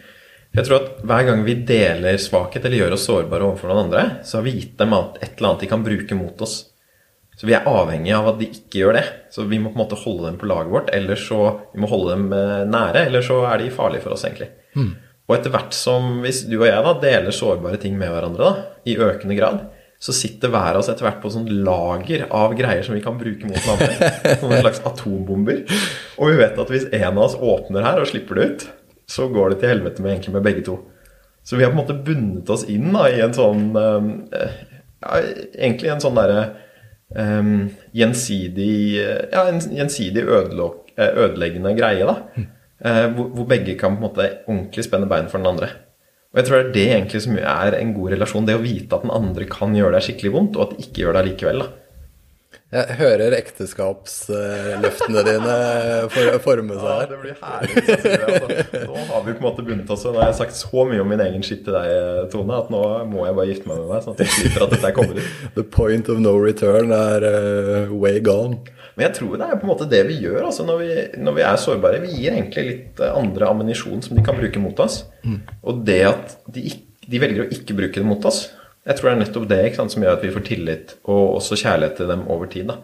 Jeg tror at hver gang vi deler svakhet eller gjør oss sårbare overfor noen andre, så har vi gitt dem at et eller annet de kan bruke mot oss. Så vi er avhengig av at de ikke gjør det. Så vi må på en måte holde dem på laget vårt, eller så vi må holde dem eh, nære, eller så er de farlige for oss, egentlig. Og etter hvert som hvis du og jeg da deler sårbare ting med hverandre da, i økende grad, så sitter hver av oss etter hvert på sånn lager av greier som vi kan bruke mot hverandre. Som en slags atombomber. Og vi vet at hvis en av oss åpner her og slipper det ut, så går det til helvete med, egentlig med begge to. Så vi har på en måte bundet oss inn da, i en sånn eh, ja, Egentlig en sånn derre um, gjensidig Ja, en gjensidig ødeleggende greie, da. Eh, hvor, hvor begge kan på en måte ordentlig spenne bein for den andre. Og jeg tror det er det egentlig som er en god relasjon. Det å vite at den andre kan gjøre deg skikkelig vondt, og at de ikke gjør deg likevel. da. Jeg hører ekteskapsløftene dine for, forme seg her. Ja, det blir herlig. jeg, altså. Nå har vi på en måte bundet oss. Nå har jeg sagt så mye om min egen skitt til deg, Tone, at nå må jeg bare gifte meg med deg. Sånn at jeg slipper at dette kommer ut. The point of no return er uh, way gone. Men jeg tror det er på en måte det vi gjør altså når, vi, når vi er sårbare. Vi gir egentlig litt eh, andre ammunisjon som de kan bruke mot oss. Og det at de, de velger å ikke bruke det mot oss, jeg tror det er nettopp det sant, som gjør at vi får tillit og også kjærlighet til dem over tid. da.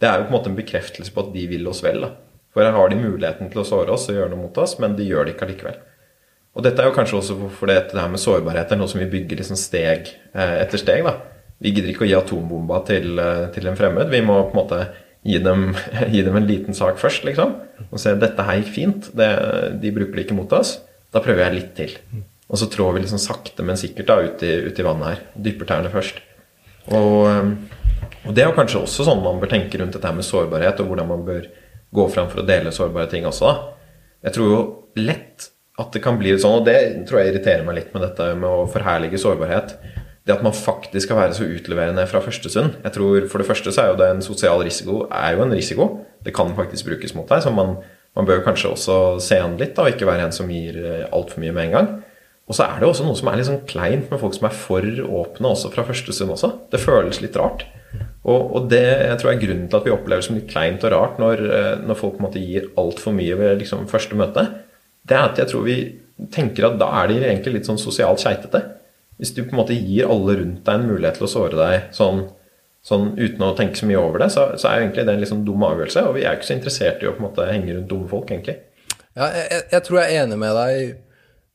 Det er jo på en måte en bekreftelse på at de vil oss vel. da. For her har de muligheten til å såre oss og gjøre noe mot oss, men de gjør det ikke allikevel. Og dette er jo kanskje også fordi det her med sårbarhet er noe som vi bygger liksom steg eh, etter steg. da. Vi gidder ikke å gi atombomba til, eh, til en fremmed. Vi må på en måte gi dem, gi dem en liten sak først, liksom. Og se dette her gikk fint. Det, de bruker det ikke mot oss. Da prøver jeg litt til. Og så trår vi liksom sakte, men sikkert da ut i, ut i vannet her. Dypper tærne først. Og, og, det er jo kanskje også sånn man bør tenke rundt dette med sårbarhet, og hvordan man bør gå fram for å dele sårbare ting også. da. Jeg tror jo lett at det kan bli sånn, og det tror jeg irriterer meg litt med dette med å forherlige sårbarhet det at man faktisk skal være så utleverende fra første stund Jeg tror For det første så er jo det en sosial risiko er jo en risiko. Det kan faktisk brukes mot deg. Så man, man bør kanskje også se an litt, da, og ikke være en som gir eh, altfor mye med en gang. Og så er det også noe som er litt sånn kleint med folk som er for åpne også fra første stund også. Det føles litt rart. Og, og det jeg tror jeg er grunnen til at vi opplever det som litt kleint og rart når, eh, når folk på en måte gir altfor mye ved liksom, første møte. Det er at jeg tror vi tenker at da er de egentlig litt sånn sosialt keitete. Hvis du på en måte gir alle rundt deg en mulighet til å såre deg sånn, sånn uten å tenke så mye over det, så, så er jo egentlig det en sånn dum avgjørelse. Og vi er jo ikke så interessert i å på en måte henge rundt dumme folk, egentlig. Ja, jeg, jeg tror jeg er enig med deg,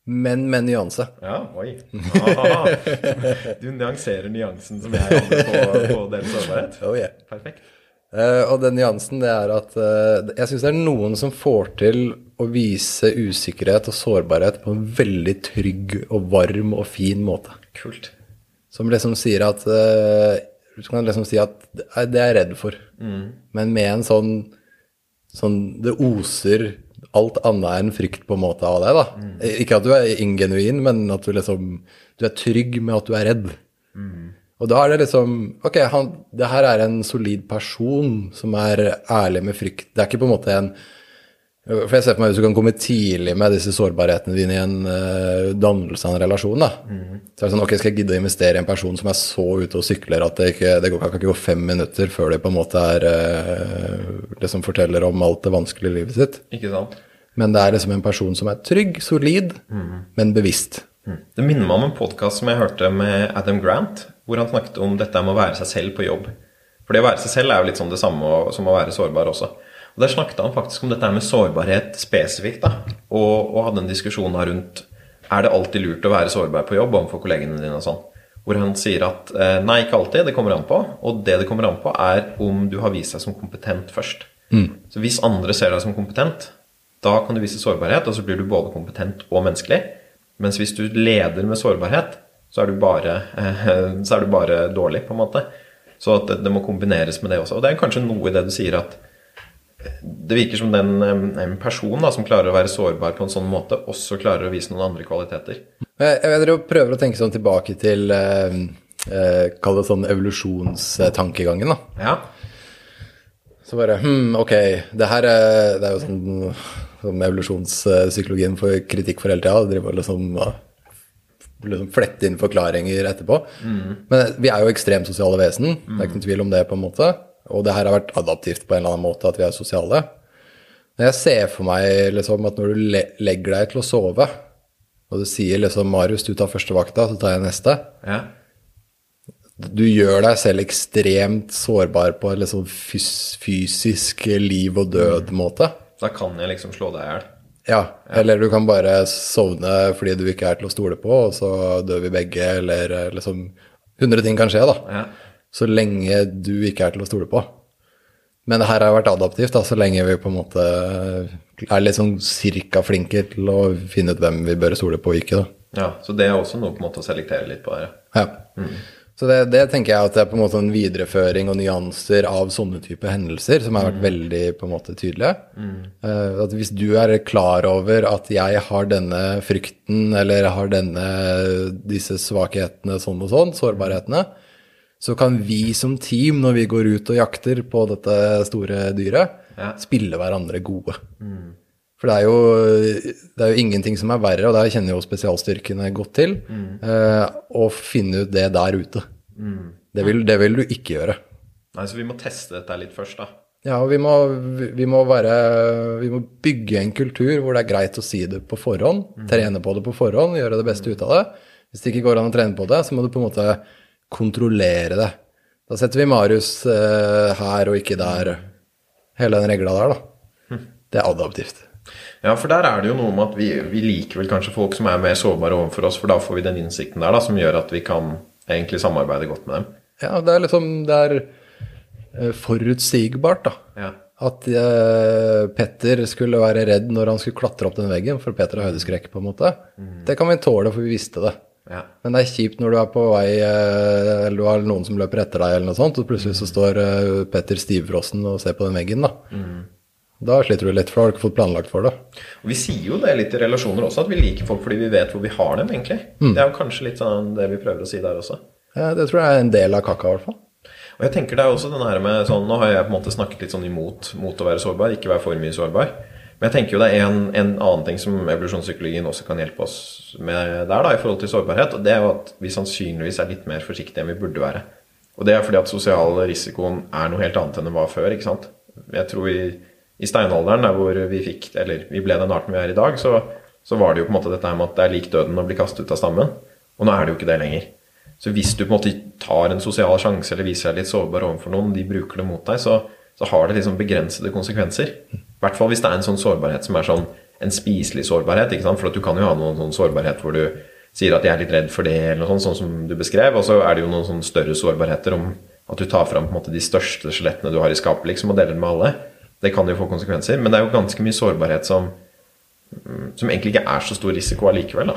men med nyanse. Ja, oi. Aha. Du nyanserer nyansen som jeg hadde på, på deres sårbarhet. Oh, yeah. Perfekt. Uh, og den nyansen det er at uh, jeg syns det er noen som får til å vise usikkerhet og sårbarhet på en veldig trygg og varm og fin måte. Kult. Som liksom sier at uh, Du kan liksom si at det er jeg redd for. Mm. Men med en sånn sånn Det oser alt annet enn frykt på en måte av deg, da. Mm. Ikke at du er ingenuin, men at du liksom Du er trygg med at du er redd. Mm. Og da er det liksom Ok, han, det her er en solid person som er ærlig med frykt. Det er ikke på en måte en For jeg ser på meg hvis du kan komme tidlig med disse sårbarhetene dine i en uh, dannelse av en relasjon, da. Mm. Så er det sånn Ok, skal jeg gidde å investere i en person som er så ute og sykler at det, ikke, det går, kan ikke gå fem minutter før det på en måte er uh, som forteller om alt det vanskelige i livet sitt. Ikke sant? Men det er liksom en person som er trygg, solid, men bevisst. Mm. Det minner meg om en podkast som jeg hørte med Adam Grant, hvor han snakket om dette med å være seg selv på jobb. For det å være seg selv er jo litt sånn det samme som å være sårbar også. Og Der snakket han faktisk om dette med sårbarhet spesifikt, da, og, og hadde en diskusjon her rundt er det alltid lurt å være sårbar på jobb overfor kollegene dine og sånn. Hvor han sier at eh, nei, ikke alltid, det kommer an på. Og det det kommer an på, er om du har vist deg som kompetent først. Så hvis andre ser deg som kompetent, da kan du vise sårbarhet, og så blir du både kompetent og menneskelig. Mens hvis du leder med sårbarhet, så er du bare, så er du bare dårlig, på en måte. Så at det, det må kombineres med det også. Og det er kanskje noe i det du sier at det virker som den eh, en person da, som klarer å være sårbar på en sånn måte, også klarer å vise noen andre kvaliteter. Jeg, jeg prøver å tenke sånn tilbake til eh, eh, Kall det sånn evolusjonstankegangen, da. Ja, Så bare hm, ok, det her er, det er jo sånn som evolusjonspsykologien får kritikk for hele tida. Driver liksom, liksom flette inn forklaringer etterpå. Men vi er jo ekstremt sosiale vesen. Det er ikke noen tvil om det, på en måte. Og det her har vært adaptivt på en eller annen måte, at vi er sosiale. Men jeg ser for meg liksom at når du le legger deg til å sove, og du sier liksom 'Marius, du tar første vakta, så tar jeg neste', ja, du gjør deg selv ekstremt sårbar på en liksom fys fysisk liv og død-måte. Da kan jeg liksom slå deg i hjel. Ja, eller du kan bare sovne fordi du ikke er til å stole på, og så dør vi begge, eller eh, liksom Hundre ting kan skje, da. Ja. Så lenge du ikke er til å stole på. Men det her har vært adaptivt, da, så lenge vi på en måte er litt sånn cirka flinke til å finne ut hvem vi bør stole på og ikke, da. ja, Så det er også noe på en måte å selektere litt på her. Ja. Så det, det tenker jeg at det er på en måte en videreføring og nyanser av sånne type hendelser som har vært veldig på en måte tydelige. Eh, at hvis du er klar over at jeg har denne frykten eller har denne, disse svakhetene sånn og sånn, sårbarhetene, så kan vi som team, når vi går ut og jakter på dette store dyret, Ja. spille hverandre gode. For det er, jo, det er jo ingenting som er verre, og der kjenner jo spesialstyrkene godt til, eh, å finne ut det der ute. Det, vil, det vil du ikke gjøre. Nei, Så vi må teste dette litt først, da. Ja, og vi må, vi må være Vi må bygge en kultur hvor det er greit å si det på forhånd, trene på det på forhånd, gjøre det beste ut av det. Hvis det ikke går an å trene på det, så må du på en måte kontrollere det. Da setter vi Marius eh, her og ikke der. Hele den regla der, da. Det er adaptivt. Ja, for der er det jo noe med at vi, vi liker vel kanskje folk som er mer sårbare overfor oss, for da får vi den innsikten der da, som gjør at vi kan egentlig samarbeide godt med dem. Ja, det er liksom Det er eh, forutsigbart, da. Ja. At eh, Petter skulle være redd når han skulle klatre opp den veggen, for Petter har høydeskrekk, på en måte. Det kan vi tåle, for vi visste det. Ja. Men det er kjipt når du er på vei, eh, eller du har noen som løper etter deg, eller noe sånt, og plutselig så står eh, Petter stivfrossen og ser på den veggen, da. Da sliter du litt, for da har du ikke fått planlagt for det. Og Vi sier jo det litt i relasjoner også, at vi liker folk fordi vi vet hvor vi har dem, egentlig. Det er jo kanskje litt sånn det vi prøver å si der også. Ja, det tror jeg er en del av kaka, i hvert fall. Og jeg tenker det er også den her med sånn, Nå har jeg på en måte snakket litt sånn imot mot å være sårbar, ikke være for mye sårbar. Men jeg tenker jo det er en, en annen ting som evolusjonspsykologien også kan hjelpe oss med der, da, i forhold til sårbarhet. Og det er jo at vi sannsynligvis er litt mer forsiktige enn vi burde være. Og det er fordi at sosial risikoen er noe helt annet enn det var før. ikke sant? Jeg tror i, i steinalderen, der hvor vi fikk, eller vi ble den arten vi er i dag, så, så var det jo på en måte dette her med at det er lik døden å bli kastet ut av stammen. Og nå er det jo ikke det lenger. Så hvis du på en måte tar en sosial sjanse eller viser deg litt sårbar overfor noen, de bruker det mot deg, så, så har det liksom begrensede konsekvenser. I hvert fall hvis det er en sånn sårbarhet som er sånn en spiselig sårbarhet. ikke sant? For du kan jo ha noen sånn sårbarhet hvor du sier at 'jeg er litt redd for det', eller noe sånt, sånn som du beskrev. Og så er det jo noen sånn større sårbarheter om at du tar fram på en måte de største skjelettene du har i skapet, liksom, og deler dem med alle. Det kan jo få konsekvenser. Men det er jo ganske mye sårbarhet som, mm, som egentlig ikke er så stor risiko allikevel. da.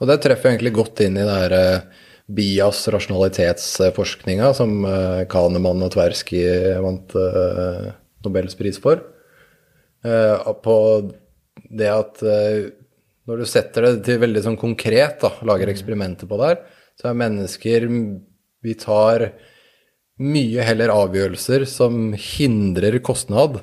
Og det treffer egentlig godt inn i det her eh, bias, rasjonalitetsforskninga, som eh, Kahneman og Tversky vant eh, Nobels pris for. Eh, på det at eh, når du setter det til veldig sånn konkret, da, lager eksperimenter på det her, så er mennesker Vi tar mye heller avgjørelser som hindrer kostnad,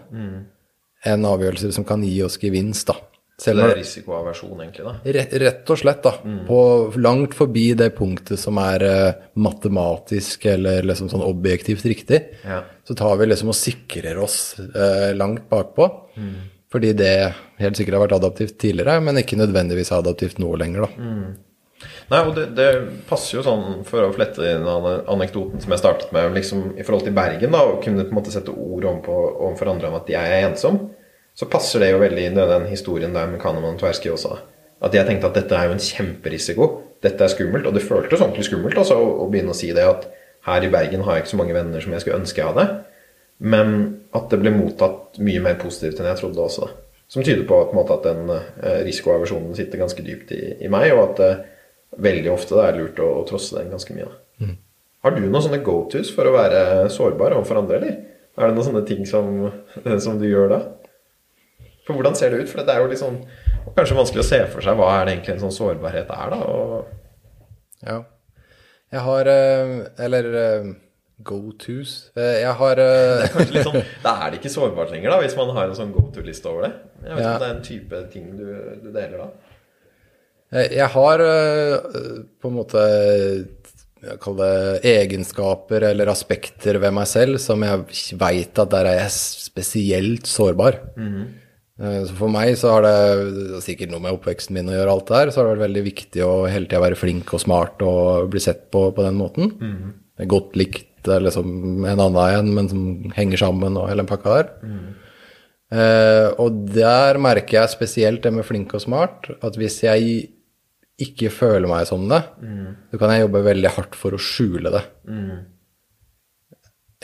enn avgjørelser som kan gi oss gevinst, da. Selv det er risikoaversjon, egentlig. da. Rett, rett og slett, da. På langt forbi det punktet som er eh, matematisk eller liksom sånn objektivt riktig. Ja. Så tar vi liksom og sikrer oss eh, langt bakpå. Fordi det helt sikkert har vært adaptivt tidligere, men ikke nødvendigvis adaptivt nå lenger, da. Nei, og det, det passer jo sånn, for å flette inn anekdoten som jeg startet med, liksom, i forhold til Bergen, da, å kunne på en måte sette ord om på, overfor andre om at jeg er ensom, så passer det jo veldig inn i den historien der med Kahneman og Tversky også. At jeg tenkte at dette er jo en kjemperisiko, dette er skummelt, og det føltes ordentlig skummelt også, å, å begynne å si det at her i Bergen har jeg ikke så mange venner som jeg skulle ønske jeg hadde. Men at det ble mottatt mye mer positivt enn jeg trodde også. Som tyder på at, på måte, at den eh, risikoaversjonen sitter ganske dypt i, i meg, og at det veldig ofte det er lurt å, å trosse den ganske mye. Mm. Har du noen sånne go-tos for å være sårbar overfor andre, eller? Er det noen sånne ting som, som du gjør da? For hvordan ser det ut? For det er jo litt sånn Kanskje vanskelig å se for seg hva er det egentlig en sånn sårbarhet er, da. Og Ja. Jeg har eh, Eller eh, go-tos. Eh, Jeg har det kanskje litt sånn Da er det ikke sårbart lenger, da, hvis man har en sånn go to-liste over det. Jeg vet ikke Ja. om det er en type ting du, du deler da. Jeg har på en måte jeg kaller det egenskaper eller aspekter ved meg selv som jeg veit at der er jeg spesielt sårbar. Eh, Så for meg så har det er sikkert noe med oppveksten min å gjøre, alt det her, så har det vært veldig viktig å hele tida være flink og smart og bli sett på på den måten. Er Godt likt eller som en annen en, men som henger sammen og hele den pakka der. Eh, og der merker jeg spesielt det med flink og smart, at hvis jeg ikke føler meg som det, så kan jeg jobbe veldig hardt for å skjule det.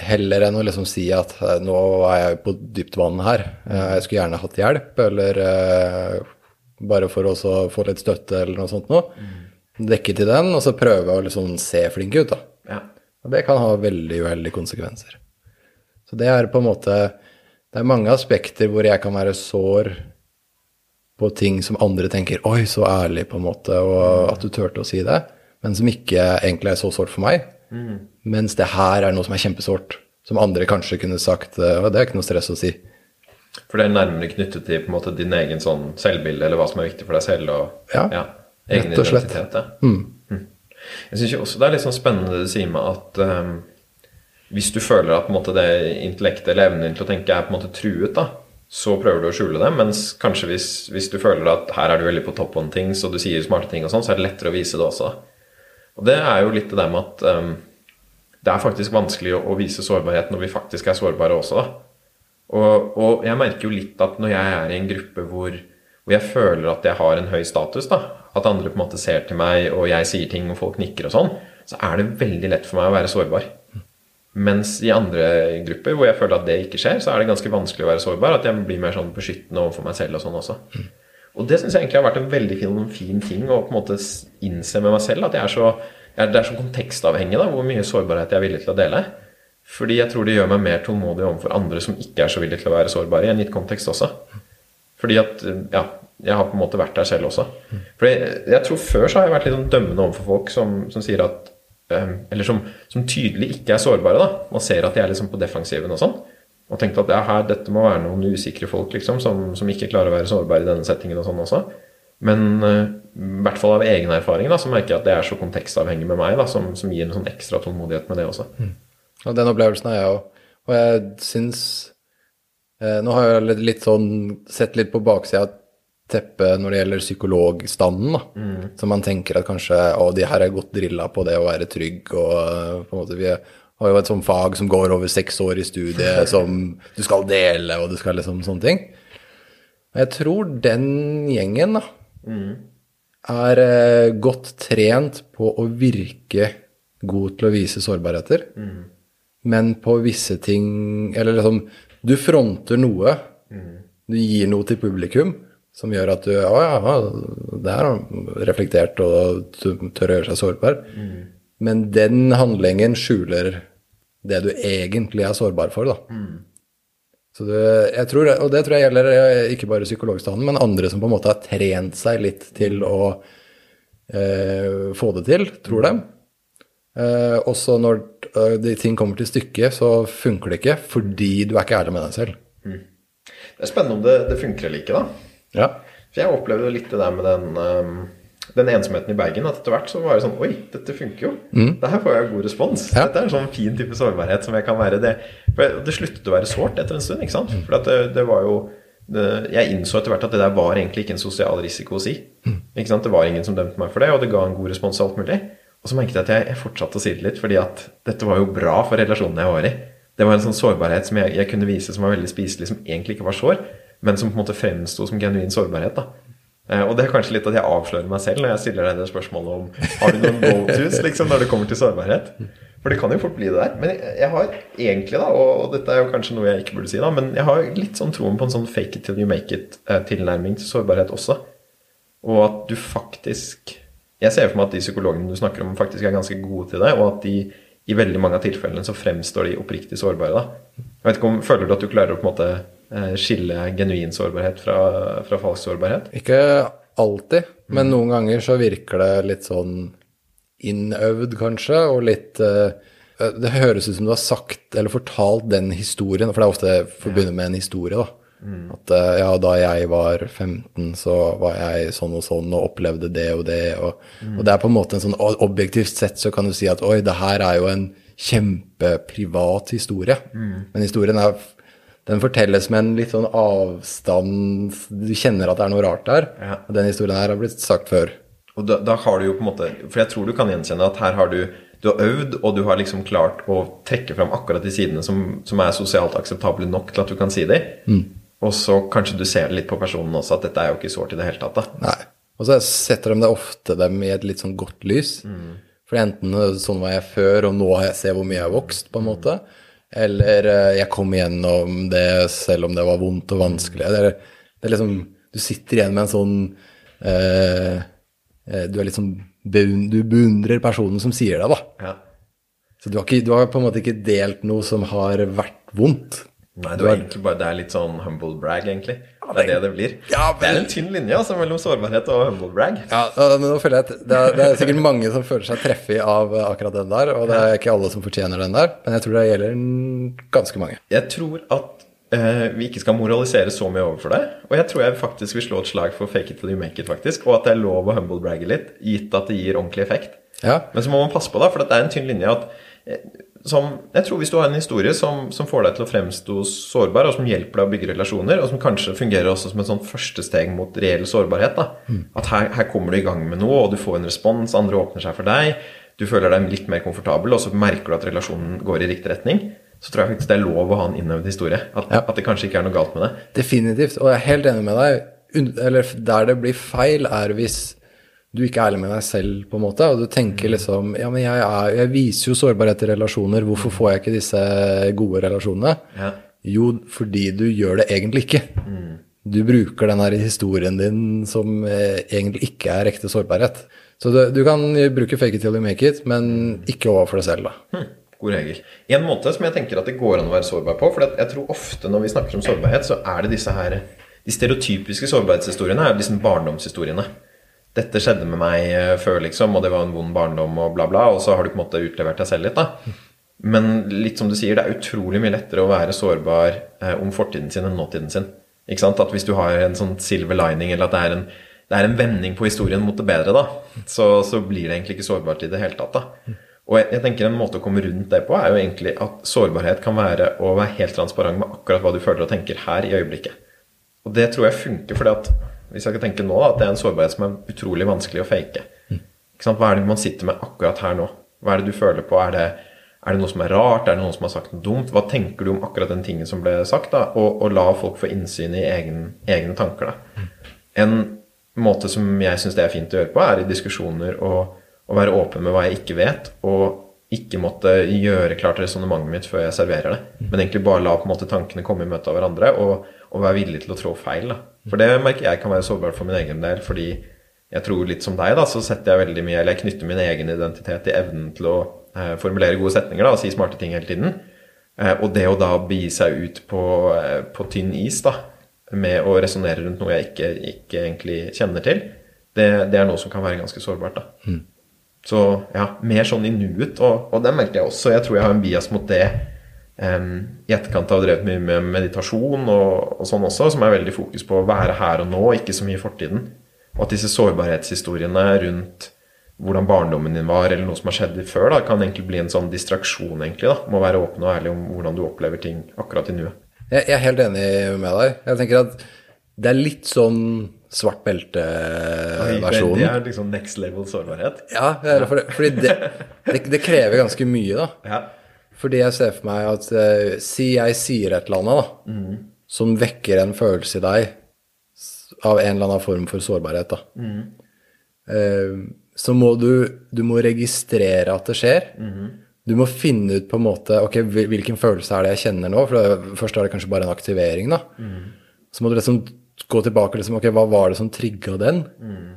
Heller enn å liksom si at eh, nå er jeg på dypt vann her, Eh, jeg skulle gjerne hatt hjelp, eller eh, bare for å få litt støtte eller noe sånt noe. Dekke til den, og så prøve å liksom se flink ut, da. Ja. Og det kan ha veldig uheldige konsekvenser. Så det er på en måte Det er mange aspekter hvor jeg kan være sår på ting som andre tenker 'oi, så ærlig', på en måte, og at du turte å si det, men som ikke egentlig er så sårt for meg. Mens det her er noe som er kjempesårt, som andre kanskje kunne sagt og 'det er ikke noe stress å si'. For det er nærmere knyttet til måte din egen sånn selvbilde, eller hva som er viktig for deg selv, og Ja, egen rett og slett. identitet. Ja. Mm. Jeg syns også det er litt sånn spennende det du sier med at um, hvis du føler at på en måte, det intellektet eller evnen din til å tenke er på en måte truet, da, så prøver du å skjule det. Mens kanskje hvis, hvis du føler at her er du veldig på topp om ting, så du sier smarte ting, og sånn, så er det lettere å vise det også. Og det er jo litt det der med at ehm, det er faktisk vanskelig å, å vise sårbarhet når vi faktisk er sårbare også. Og, og jeg merker jo litt at når jeg er i en gruppe hvor, hvor jeg føler at jeg har en høy status, da, at andre på en måte ser til meg, og jeg sier ting, og folk nikker og sånn, så er det veldig lett for meg å være sårbar. Mens i andre grupper hvor jeg føler at det ikke skjer, så er det ganske vanskelig å være sårbar. At jeg blir mer sånn beskyttende overfor meg selv og sånn også. Og det syns jeg egentlig har vært en veldig fin, fin, ting å på en måte innse med meg selv. At jeg er så, jeg, det er så kontekstavhengig da, hvor mye sårbarhet jeg er villig til å dele. Fordi jeg tror det gjør meg mer tålmodig overfor andre som ikke er så villige til å være sårbare, i en gitt kontekst også. Fordi at ja, jeg har på en måte vært der selv også. Fordi jeg, jeg tror før så har jeg vært litt sånn dømmende overfor folk som, som sier at Ehm, eller som, som, tydelig ikke er sårbare. da, Man ser at de er liksom på defensiven og sånn. Og tenkte at ja, her, dette må være noen usikre folk liksom, som, som, ikke klarer å være sårbare i denne settingen. og sånn også. Men uh, i hvert fall av egen erfaring da, så merker jeg at det er så kontekstavhengig med meg, da, som, som gir en sånn ekstra tålmodighet med det også. Mm. Og den opplevelsen har jeg òg. Og jeg syns eh, Nå har jeg litt sånn sett litt på baksida teppet når det gjelder psykologstanden. da. Mm. Så man tenker at kanskje å, de her er godt drilla på det å være trygg. og eh, på en måte Vi har jo et sånt fag som går over seks år i studiet, som du skal dele, og du skal liksom sånne ting. Og jeg tror den gjengen da, mm. er eh, godt trent på å virke god til å vise sårbarheter, mm. men på visse ting Eller liksom Du fronter noe. Mm. Du gir noe til publikum som gjør at du Å ja, det er reflektert og tør å gjøre seg sårbar. Mm. Men den handlingen skjuler det du egentlig er sårbar for, da. Så du, jeg tror, og det tror jeg gjelder eh, ikke bare psykologstanden, men andre som på en måte har trent seg litt til å eh, få det til, tror de. Eh, også når uh, de ting kommer til stykket, så funker det ikke fordi du er ikke ærlig med deg selv. Mm. Det er spennende om det, det funker eller ikke, da. Ja. For jeg opplevde litt det der med den, um, den ensomheten i Bergen. At etter hvert så var det sånn Oi, dette funker jo. Mm. Dette får jeg god respons. Ja. Dette er en sånn fin type sårbarhet som jeg kan være. Det, for det sluttet å være sårt etter en stund, ikke sant. Mm. For det, det, var jo det, Jeg innså etter hvert at det der var egentlig ikke en sosial risiko å si. Mm. Ikke sant? Det var ingen som dømte meg for det, og det ga en god respons og alt mulig. Og så merket jeg at jeg, jeg fortsatte å si det litt, fordi at dette var jo bra for relasjonen jeg var i. Det var en sånn sårbarhet som jeg, jeg kunne vise som var veldig spiselig, som egentlig ikke var sår men som på en måte fremsto som genuin sårbarhet. da. Eh, og det er kanskje litt at jeg avslører meg selv når jeg stiller deg det spørsmålet om har du noen go-tos liksom, når det kommer til sårbarhet. For det kan jo fort bli det der. Men jeg har egentlig, da, og dette er jo kanskje noe jeg ikke burde si, da, men jeg har litt sånn troen på en sånn fake it till you make it-tilnærming til sårbarhet også. Og at du faktisk Jeg ser for meg at de psykologene du snakker om, faktisk er ganske gode til det, og at de i veldig mange av tilfellene så fremstår de oppriktig sårbare. da. Jeg vet ikke om, Føler du at du klarer å på en måte Eh, skille genuin sårbarhet fra, fra falsk sårbarhet? Ikke alltid, men mm. noen ganger så virker det litt sånn innøvd, kanskje, og litt uh, Det høres ut som du har sagt eller fortalt den historien, for det er ofte forbundet med en historie, da. Mm. At uh, ja, da jeg var 15, så var jeg sånn og sånn og opplevde det og det. Og, mm. og det er på en måte en sånn objektivt sett så kan du si at oi, det her er jo en kjempeprivat historie. Mm. Men historien er den fortelles med en litt sånn avstand Du kjenner at det er noe rart der. Ja. Og den historien her har blitt sagt før. Og da, da, har du jo på en måte For jeg tror du kan gjenkjenne at her har du du har øvd, og du har liksom klart å trekke fram akkurat de sidene som, som er sosialt akseptable nok til at du kan si dem. Mm. Og så kanskje du ser litt på personen også, at dette er jo ikke sårt i det hele tatt. da. Nei. Og så setter de det ofte dem i et litt sånn godt lys. Mm. For enten sånn var jeg før, og nå har jeg ser hvor mye jeg har vokst, på en måte. Eller eh, jeg kom igjennom det selv om det var vondt og vanskelig. Det er, det er liksom, du sitter igjen med en sånn eh, eh Du er liksom Du beundrer personen som sier det, da. Ja. Så du har, ikke, du har, på en måte ikke delt noe som har vært vondt. Nei, det, er bare, det er litt sånn humble brag, egentlig. Det er det det blir. Ja, men... Det er en tynn linje altså, mellom sårbarhet og humble brag. Ja, men nå føler jeg at det er, det er, sikkert mange som føler seg treffet av akkurat den der, og det er ikke alle som fortjener den der, men jeg tror det gjelder ganske mange. Jeg tror at eh, vi ikke skal moralisere så mye overfor deg, og jeg tror jeg faktisk vil slå et slag for fake it till you make it, faktisk, og at det er lov å humble bragge litt, gitt at det gir ordentlig effekt. Ja. Men så må man passe på, da, for det er en tynn linje at eh, som Jeg tror hvis du har en historie som, som, får deg til å fremstå sårbar, og som hjelper deg å bygge relasjoner, og som kanskje fungerer også som et sånn første steg mot reell sårbarhet. Mm. At her, her, kommer du i gang med noe, og du får en respons, andre åpner seg for deg, du føler deg litt mer komfortabel, og så merker du at relasjonen går i riktig retning. Så tror jeg faktisk det er lov å ha en innøvd historie. At, ja. at det kanskje ikke er noe galt med det. Definitivt. Og jeg er helt enig med deg. Eller der det blir feil, er hvis du ikke er ærlig med deg selv, på en måte, og du tenker liksom Ja, men jeg, er, jeg viser jo sårbarhet i relasjoner, hvorfor får jeg ikke disse gode relasjonene? Ja. Jo, fordi du gjør det egentlig ikke. Du bruker den her historien din som eh, egentlig ikke er ekte sårbarhet. Så du, du kan bruke fake it till you make it, men ikke overfor deg selv, da. Hm, god regel. En måte som jeg tenker at det går an å være sårbar på For jeg tror ofte når vi snakker om sårbarhet, så er det disse her De stereotypiske sårbarhetshistoriene er jo disse barndomshistoriene. Dette skjedde med meg eh, før, liksom, og det var en vond barndom, og bla, bla. Og så har du på en måte utlevert deg selv litt, da. Men litt som du sier, det er utrolig mye lettere å være sårbar eh, om fortiden sin enn nåtiden sin. Ikke sant? At hvis du har en sånn silver lining, eller at det er en, det er en vending på historien mot det bedre, da, så, så, blir det egentlig ikke sårbart i det hele tatt. da. Og jeg, jeg, tenker En måte å komme rundt det på er jo egentlig at sårbarhet kan være å være helt transparent med akkurat hva du føler og tenker her i øyeblikket. Og det tror jeg funker, fordi at hvis jeg kan tenke nå da, at det er en sårbarhet som er utrolig vanskelig å fake. Sant? Hva er det man sitter med akkurat her nå? Hva er det du føler på? Er det, er det noe som er rart? Er det noen som har sagt noe dumt? Hva tenker du om akkurat den tingen som ble sagt? da? Og, og la folk få innsyn i egen, egne tanker. da. En måte som jeg syns det er fint å gjøre på, er i diskusjoner å være åpen med hva jeg ikke vet, og ikke måtte gjøre klart resonnementet mitt før jeg serverer det. Men egentlig bare la på en måte tankene komme i møte av hverandre, og, og være villig til å trå feil. da. For det merker jeg kan være sårbart for min egen del, fordi jeg tror litt som deg, da, så setter jeg veldig mye, eller jeg knytter min egen identitet til evnen til å eh, formulere gode setninger da, og si smarte ting hele tiden. Eh, og det å da begi seg ut på, eh, på, tynn is da, med å resonnere rundt noe jeg ikke, ikke, egentlig kjenner til, det, det, er noe som kan være ganske sårbart. da. Mm. Så ja, mer sånn i nuet, og, og det merker jeg også. Jeg tror jeg har en bias mot det I etterkant har jeg drevet mye med meditasjon og, og, sånn også, som er veldig fokus på å være her og nå, ikke så mye i fortiden. Og at disse sårbarhetshistoriene rundt hvordan barndommen din var, eller noe som har skjedd før, da, kan egentlig bli en sånn distraksjon, egentlig. da, Må være åpen og ærlig om hvordan du opplever ting akkurat i nuet. Jeg, jeg er helt enig med deg. Jeg tenker at det er litt sånn svart belte-versjonen. Det er liksom next level sårbarhet? Ja, for, fordi det, det, det, krever ganske mye, da. Ja. Fordi jeg ser for meg at uh, Si jeg sier et eller annet da, mm. som vekker en følelse i deg av en eller annen form for sårbarhet. da. Mm. Uh, så må du, du må registrere at det skjer. Mm. Du må finne ut på en måte ok, hvilken følelse er det jeg kjenner nå. For det, først er det kanskje bare en aktivering. da. Så må du liksom gå tilbake liksom, ok, hva var det som trigga den?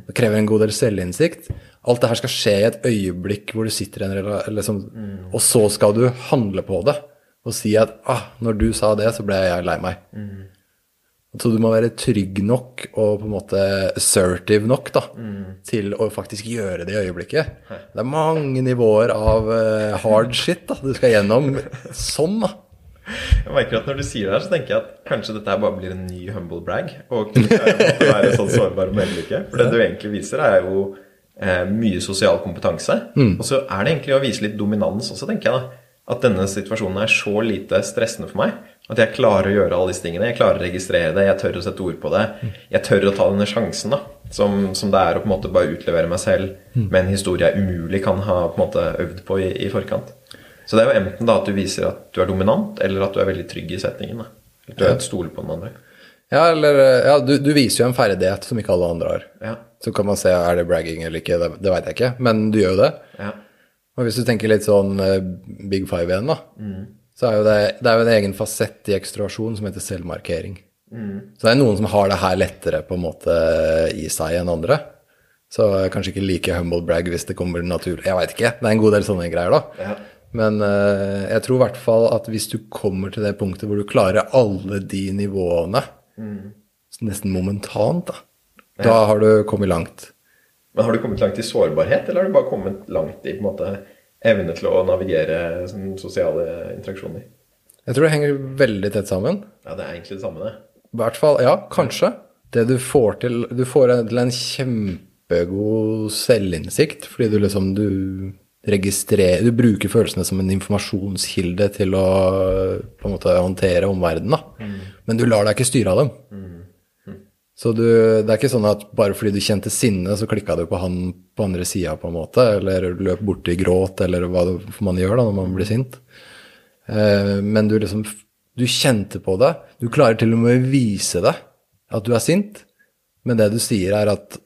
Det krever en god del selvinnsikt. Alt det her skal skje i et øyeblikk hvor du sitter i en liksom, mm. Og så skal du handle på det og si at ah, når du sa det, så ble jeg lei meg. Mm. Så du må være trygg nok og på en måte assertive nok da, mm. til å faktisk gjøre det i øyeblikket. Det er mange nivåer av uh, hard shit da, du skal gjennom sånn. da. Jeg merker at Når du sier det her, så tenker jeg at kanskje dette her bare blir en ny humble brag. Og kunne være sånn sårbar om øyeblikket. For det du egentlig viser, er jo eh, mye sosial kompetanse. Mm. Og så er det egentlig å vise litt dominans også, tenker jeg. da. At denne situasjonen er så lite stressende for meg. At jeg klarer å gjøre alle disse tingene. Jeg klarer å registrere det, jeg tør å sette ord på det. Jeg tør å ta denne sjansen, da. Som, som det er å på en måte bare utlevere meg selv mm. med en historie jeg umulig kan ha på en måte øvd på i, i forkant. Så det er jo enten da at du viser at du er dominant, eller at du er veldig trygg i setningen. Da. At du ja. stoler på den andre. Ja, eller ja, du, du, viser jo en ferdighet som ikke alle andre har. Ja. Så kan man se er det bragging eller ikke, det, det veit jeg ikke, men du gjør jo det. Ja. Og hvis du tenker litt sånn uh, Big Five igjen, da, mm. så er jo det, det er jo en egen fasett i ekstroversjon som heter selvmarkering. Mm. Så det er noen som har det her lettere på en måte i seg enn andre. Så kanskje ikke like humble brag hvis det kommer naturlig. Jeg veit ikke. Det er en god del sånne greier, da. Ja. Men uh, jeg tror i hvert fall at hvis du kommer til det punktet hvor du klarer alle de nivåene mm. nesten momentant, da. Da har du kommet langt. Men har du kommet langt i sårbarhet, eller har du bare kommet langt i på en måte, evne til å navigere sånn, sosiale interaksjoner? Jeg tror det henger veldig tett sammen. Ja, det er egentlig det samme, det. I hvert fall, ja, kanskje. Det du får til Du får til en kjempegod selvinnsikt fordi du liksom du registrerer Du bruker følelsene som en informasjonskilde til å på en måte håndtere omverdenen. Mm. Men du lar deg ikke styre av dem. Mm. Så du, det er ikke sånn at bare fordi du kjente sinne, så klikka du på han på andre sida, på en måte, eller løp borti gråt, eller hva man gjør da når man blir sint. Eh, men du liksom Du kjente på det. Du klarer til og med å vise det, at du er sint, men det du sier, er at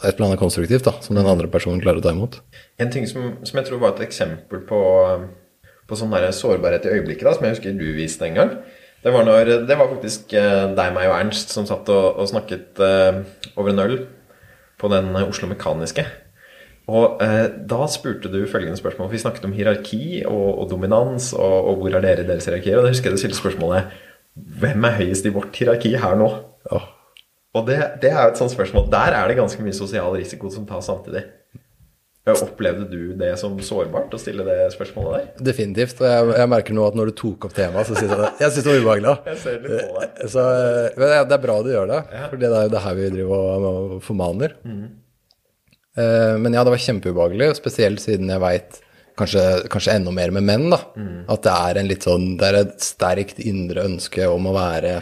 et eller annet konstruktivt da, som den andre personen klarer å ta imot. En ting som, som jeg tror var et eksempel på, på sånn sårbarhet i øyeblikket, da, som jeg husker du viste en gang, det var, når, det var faktisk eh, deg, meg og Ernst som satt og, og snakket uh, over en øl på den Oslo Mekaniske. Og uh, da spurte du følgende spørsmål. Vi snakket om hierarki og, og dominans, og, og, hvor er dere i deres hierarkier? Og da husker jeg du stilte spørsmålet Hvem er høyest i vårt hierarki her nå? Oh. Og det, det, er jo et sånt spørsmål. Der er det ganske mye sosial risiko som tas samtidig. Opplevde du det som sårbart å stille det spørsmålet der? Definitivt. Og jeg, jeg merker nå at når du tok opp temaet, så syns jeg det Jeg synes det var ubehagelig. Jeg ser litt på deg. Så det er bra du gjør det, ja. for det er jo det her vi driver og formaner. Mm. Men ja, det var kjempeubehagelig, spesielt siden jeg veit kanskje, kanskje, enda mer med menn, da. Mm. At det er en litt sånn Det er et sterkt indre ønske om å være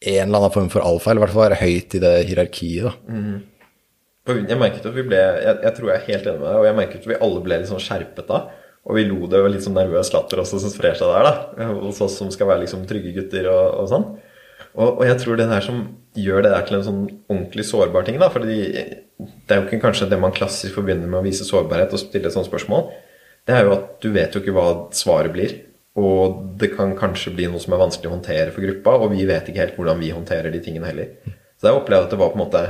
en eller annen form for alfa, eller i hvert fall være høyt i det hierarkiet, da. Mm. Jeg merket at vi ble jeg, jeg, tror jeg er helt enig med deg, og jeg merket at vi alle ble litt sånn skjerpet da. Og vi lo det var litt sånn nervøs latter også som sprer seg der, da. Hos oss som skal være liksom trygge gutter og, og sånn. Og, og, jeg tror det der som gjør det der til en sånn ordentlig sårbar ting, da. For det er jo ikke kanskje det man klassisk forbinder med å vise sårbarhet og stille et sånt spørsmål. Det er jo at du vet jo ikke hva svaret blir. Og det kan kanskje bli noe som er vanskelig å håndtere for gruppa, og vi vet ikke helt hvordan vi håndterer de tingene heller. Så jeg opplevde at det var på en måte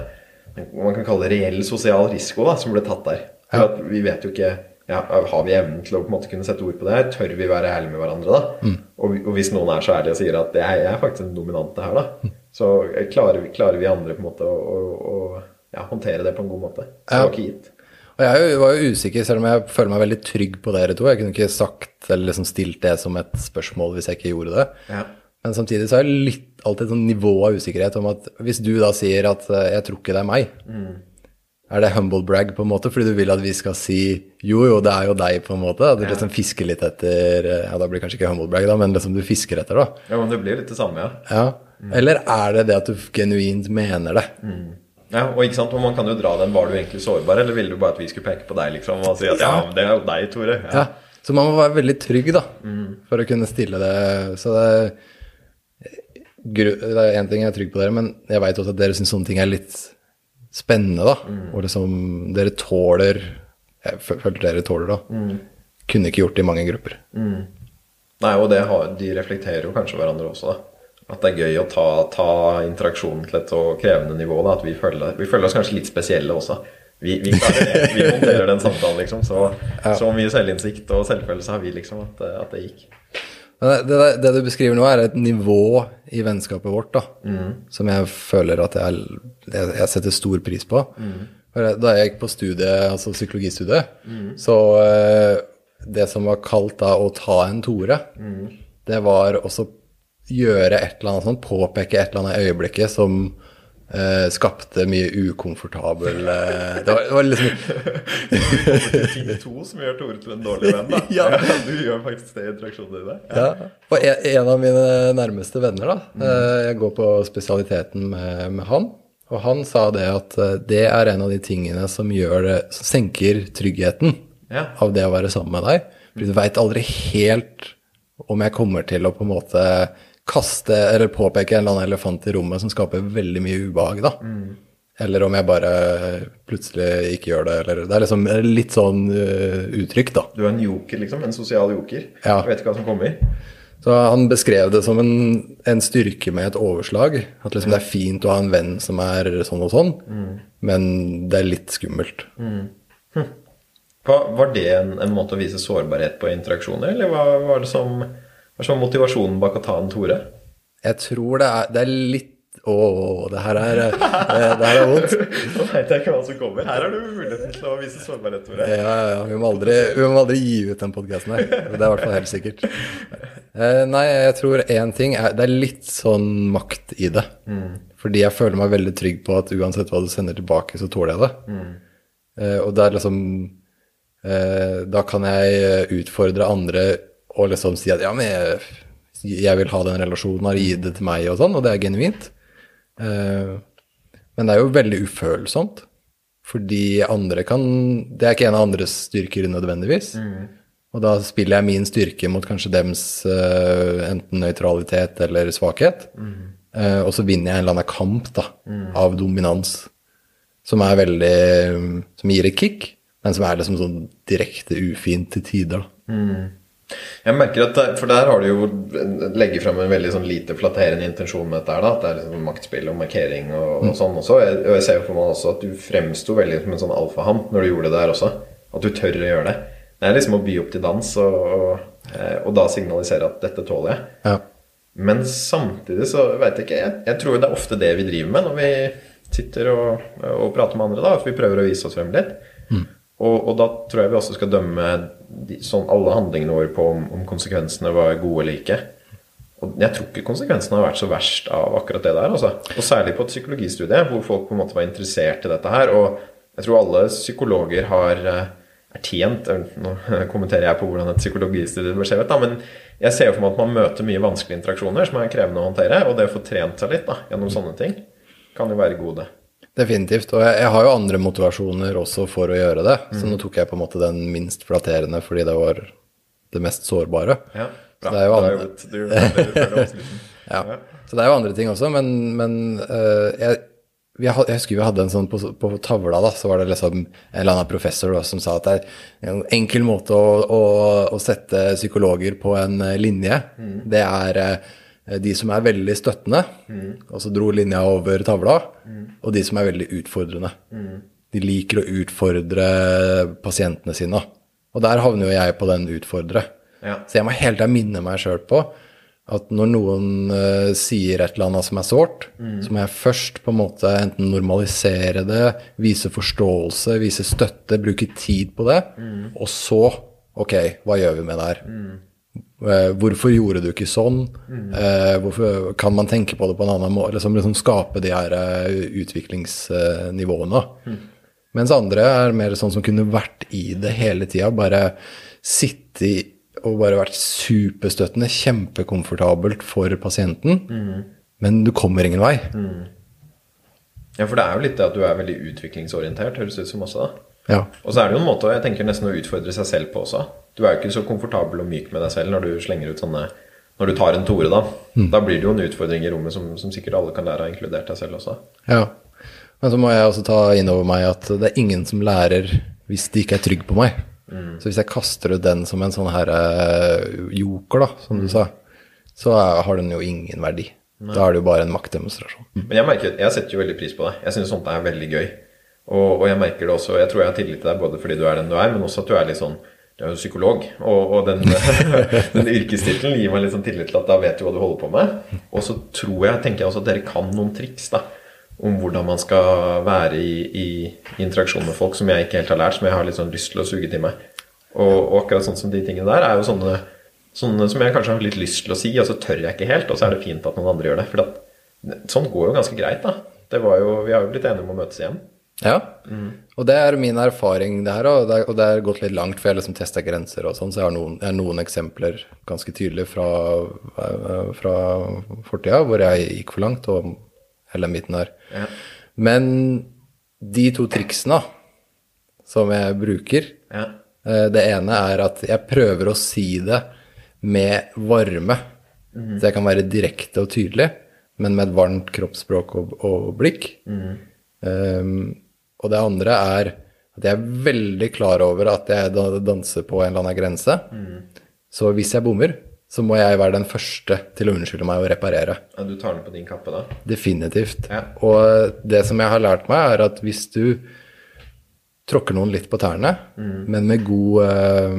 man kan kalle det reell sosial risiko da, som ble tatt der. Ja. vi vet jo ikke ja, Har vi evnen til å på en måte kunne sette ord på det her? Tør vi være ærlige med hverandre da? Mm. Og, og, hvis noen er så ærlige og sier at jeg, jeg er faktisk den dominante her, da, mm. så klarer vi, klarer vi, andre på en måte å, å, å ja, håndtere det på en god måte. Det var ikke gitt. Og jeg var jo usikker, selv om jeg føler meg veldig trygg på dere to. Jeg kunne ikke sagt eller liksom stilt det som et spørsmål hvis jeg ikke gjorde det. Ja. Men samtidig så er det litt, alltid et sånn nivå av usikkerhet om at hvis du da sier at eh, 'jeg tror ikke det er meg', mm. er det humble brag på en måte fordi du vil at vi skal si 'jo, jo, det er jo deg', på en måte? At du ja. liksom fisker litt etter Ja, da blir det kanskje ikke humble brag, da, men liksom du fisker etter, da. Ja, men det blir litt det samme, ja. ja. Mm. Eller er det det at du genuint mener det? Mm. Ja, og ikke sant, og Man kan jo dra den 'var du egentlig sårbar', eller ville du bare at vi skulle peke på deg liksom, og si at ja, det er jo deg, Tore. Ja. ja. Så man må være veldig trygg da, mm. for å kunne stille det. Så det det er én ting jeg er trygg på dere, men jeg veit også at dere syns sånne ting er litt spennende, da. Mm. Og liksom dere tåler Jeg føler dere tåler, da. Mm. Kunne ikke gjort det i mange grupper. Mm. Nei, og har, de reflekterer jo kanskje hverandre også, da. At det er gøy å ta, ta interaksjonen til et så krevende nivå. Da, at vi føler, vi føler, oss kanskje litt spesielle også. Vi, vi, vi håndterer den samtalen, liksom. Så, ja. så mye selvinnsikt og selvfølelse har vi, liksom, at, at det gikk. Det, det, det, du beskriver nå, er et nivå i vennskapet vårt da, mm. som jeg føler at jeg, jeg, setter stor pris på. Mm. Da jeg gikk på studiet, altså psykologistudiet, mm. så eh, det som var kalt da å ta en Tore, mm. det var også gjøre et eller annet sånt, påpeke et eller annet øyeblikket som Uh, skapte mye ukomfortabel uh, Det var, det var liksom Ting to som gjør Tore til en dårlig venn, da. ja. Du gjør faktisk det i interaksjonene dine. Ja. ja. Og en, en, av mine nærmeste venner, da mm. uh, Jeg går på spesialiteten med, med, han. Og han sa det at det er en av de tingene som gjør det Som senker tryggheten ja. av det å være sammen med deg. For du veit aldri helt om jeg kommer til å på en måte kaste eller påpeke en eller annen elefant i rommet som skaper veldig mye ubehag, da. Mm. Eller om jeg bare plutselig ikke gjør det, eller Det er liksom litt sånn uh, uttrykk, da. Du er en joker, liksom? En sosial joker? Ja. Du vet ikke hva som kommer? Så han beskrev det som en, en styrke med et overslag. At liksom det er fint å ha en venn som er sånn og sånn, mm. men det er litt skummelt. Mm. Hm. Var det en, en, måte å vise sårbarhet på interaksjoner, eller hva var det som hva er sånn motivasjonen bak å ta en Tore? Jeg tror det er, det er litt å, det her er, det, det her er vondt. Nå veit jeg ikke hva som kommer. Her har du muligheten til å vise sårbarhet, Tore. Ja, ja. Vi må aldri, vi må aldri gi ut den podkasten her. Det er i hvert fall helt sikkert. Eh, nei, jeg tror én ting er Det er litt sånn makt i det. Mm. Fordi jeg føler meg veldig trygg på at uansett hva du sender tilbake, så tåler jeg det. Mm. Eh, og det er liksom eh, Da kan jeg utfordre andre og liksom si at ja, men jeg, jeg vil ha den relasjonen, har gitt det til meg, og sånn, og det er genuint. Uh, men det er jo veldig ufølsomt. Fordi andre kan Det er ikke en av andres styrker nødvendigvis. Mm. Og da spiller jeg min styrke mot kanskje dems uh, enten nøytralitet eller svakhet. Mm. Uh, og så vinner jeg en eller annen kamp da, mm. av dominans. som er veldig Som gir et kick, men som er liksom sånn direkte ufint til tider. da. Jeg merker at der, For der har du jo legger fram en veldig sånn lite flatterende intensjon med dette. her da, At det er liksom maktspill og markering og, og sånn også. Jeg, og jeg ser jo for meg også at du fremsto veldig som en sånn alfahann når du gjorde det der også. At du tør å gjøre det. Det er liksom å by opp til dans og, og, eh, og da signalisere at 'dette tåler jeg'. Ja. Men samtidig så veit jeg ikke jeg, jeg tror det er ofte det vi driver med når vi sitter og, og prater med andre. da, At vi prøver å vise oss frem litt. Og, og da tror jeg vi også skal dømme sånn alle handlingene våre på om, om konsekvensene var gode eller ikke. Og jeg tror ikke konsekvensene har vært så verst av akkurat det der. Altså. Og særlig på et psykologistudie, hvor folk på en måte var interessert i dette her. Og jeg tror alle psykologer har eh, er tjent Nå kommenterer jeg på hvordan et psykologistudie bør se men jeg ser jo for meg at man møter mye vanskelige interaksjoner som er krevende å håndtere. Og det å få trent seg litt da, gjennom sånne ting kan jo være gode. Definitivt. Og jeg, jeg har jo andre motivasjoner også for å gjøre det. Så nå tok jeg på en måte den minst flatterende fordi det var det mest sårbare. Ja, Så bra. det er jo andre-. Du, du. Ja. Så det er jo andre ting også, men, men uh, jeg, vi had, jeg husker vi hadde en sånn på, på tavla, da, så var det liksom en eller annen professor da, som sa at det er en enkel måte å, å, å sette psykologer på en linje, linje. Det er eh, de som er veldig støttende, og så dro linja over tavla, og de som er veldig utfordrende. De liker å utfordre pasientene sine. Og der havner jo jeg på den utfordre. Ja. Så jeg må hele tida minne meg sjøl på at når noen uh, sier et eller annet som er sårt, så må jeg først på en måte enten normalisere det, vise forståelse, vise støtte, bruke tid på det, og så ok, hva gjør vi med det her? Eh, Hvorfor gjorde du ikke sånn? Mm. hvorfor Kan man tenke på det på en annen måte? Liksom, liksom skape de her utviklingsnivåene. utviklingsnivåene. Mens andre er mer sånn som kunne vært i det hele tida. Bare sitte og bare vært superstøttende, kjempekomfortabelt for pasienten. Men du kommer ingen vei. ja, for det er jo litt det at du er veldig utviklingsorientert, høres det ut som også. da. Ja. Og så er det jo en måte jeg tenker nesten å utfordre seg selv på også. Du er jo ikke så komfortabel og myk med deg selv når du slenger ut sånne Når du tar en tore, da. Da blir det jo en utfordring i rommet som, som sikkert alle kan lære av, inkludert deg selv også. ja. Men så må jeg også ta inn over meg at det er ingen som lærer hvis de ikke er trygg på meg. Så hvis jeg kaster ut den som en sånn her eh, joker, da, som du sa, så har den jo ingen verdi. Da er det jo bare en maktdemonstrasjon. Men jeg merker, jeg setter jo veldig pris på det. Jeg syns sånt er veldig gøy. Og, og jeg merker det også, jeg tror jeg har tillit til deg både fordi du er den du er, men også at du er litt sånn Du er jo psykolog, og, og den, den yrkestittelen gir meg litt sånn tillit til at da vet du hva du holder på med. Og så tror jeg, tenker jeg også at dere kan noen triks da om hvordan man skal være i, i, interaksjon med folk som jeg ikke helt har lært, som jeg har litt sånn lyst til å suge til meg. Og, og akkurat sånn som de tingene der er jo sånne, sånne som jeg kanskje har litt lyst til å si, og så tør jeg ikke helt, og så er det fint at noen andre gjør det. For sånn går jo ganske greit, da. Det var jo, vi har jo blitt enige om å møtes igjen. Ja, og det er min erfaring det her, og det er, og det er gått litt langt, for jeg har liksom testa grenser og sånn, så jeg har noen, jeg har noen eksempler ganske tydelig fra, eh, fra fortida hvor jeg gikk for langt, og hele den biten der. Ja. Men de to triksene som jeg bruker, Ja. eh, det ene er at jeg prøver å si det med varme. Så jeg kan være direkte og tydelig, men med et varmt kroppsspråk og, og blikk. Um, og det andre er at jeg er veldig klar over at jeg danser på en eller annen grense. Så hvis jeg bommer, så må jeg være den første til å unnskylde meg og reparere. Ja, Du tar den på din kappe da? Definitivt. Ja. Og det som jeg har lært meg, er at hvis du tråkker noen litt på tærne, men med god uh,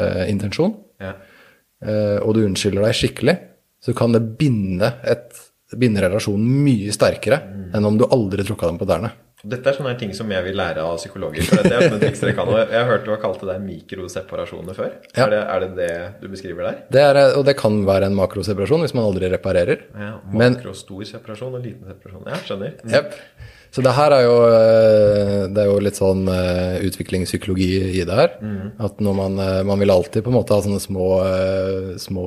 uh, intensjon, Ja. uh, og du unnskylder deg skikkelig, så kan det binde, et, binde relasjonen mye sterkere enn om du aldri tråkka dem på tærne. Dette er sånne ting som jeg vil lære av psykologer. For dette er sånne triks dere kan. Jeg har hørt du har kalt det der mikroseparasjoner før. Ja. Er, det, er det det du beskriver der? Det er, og det kan være en makroseparasjon hvis man aldri reparerer. Ja, Men- stor separasjon og liten separasjon. Ja, skjønner. Mm. Yep. Så det her er jo, eh, det er jo litt sånn eh, utviklingspsykologi i det her. At når man, eh, man vil alltid på en måte ha sånne små, små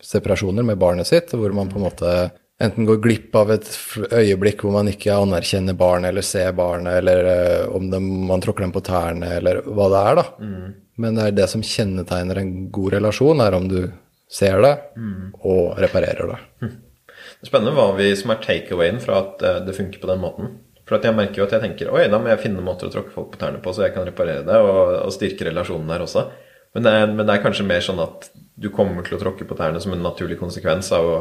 separasjoner med barnet sitt, hvor man på en måte enten går glipp av et øyeblikk hvor man ikke anerkjenner barnet eller ser barnet, eller eh, om det, man tråkker dem på tærne, eller hva det er, da. Men det er det som kjennetegner en god relasjon, er om du ser det og reparerer det. Det Spennende hva vi som er takeawayen fra at eh, det funker på den måten. For jeg merker jo at jeg tenker oi, da må jeg finne måter å tråkke folk på tærne på, så jeg kan reparere det og, og styrke relasjonen der også. Men det, er, men det, er, kanskje mer sånn at du kommer til å tråkke på tærne som en naturlig konsekvens av å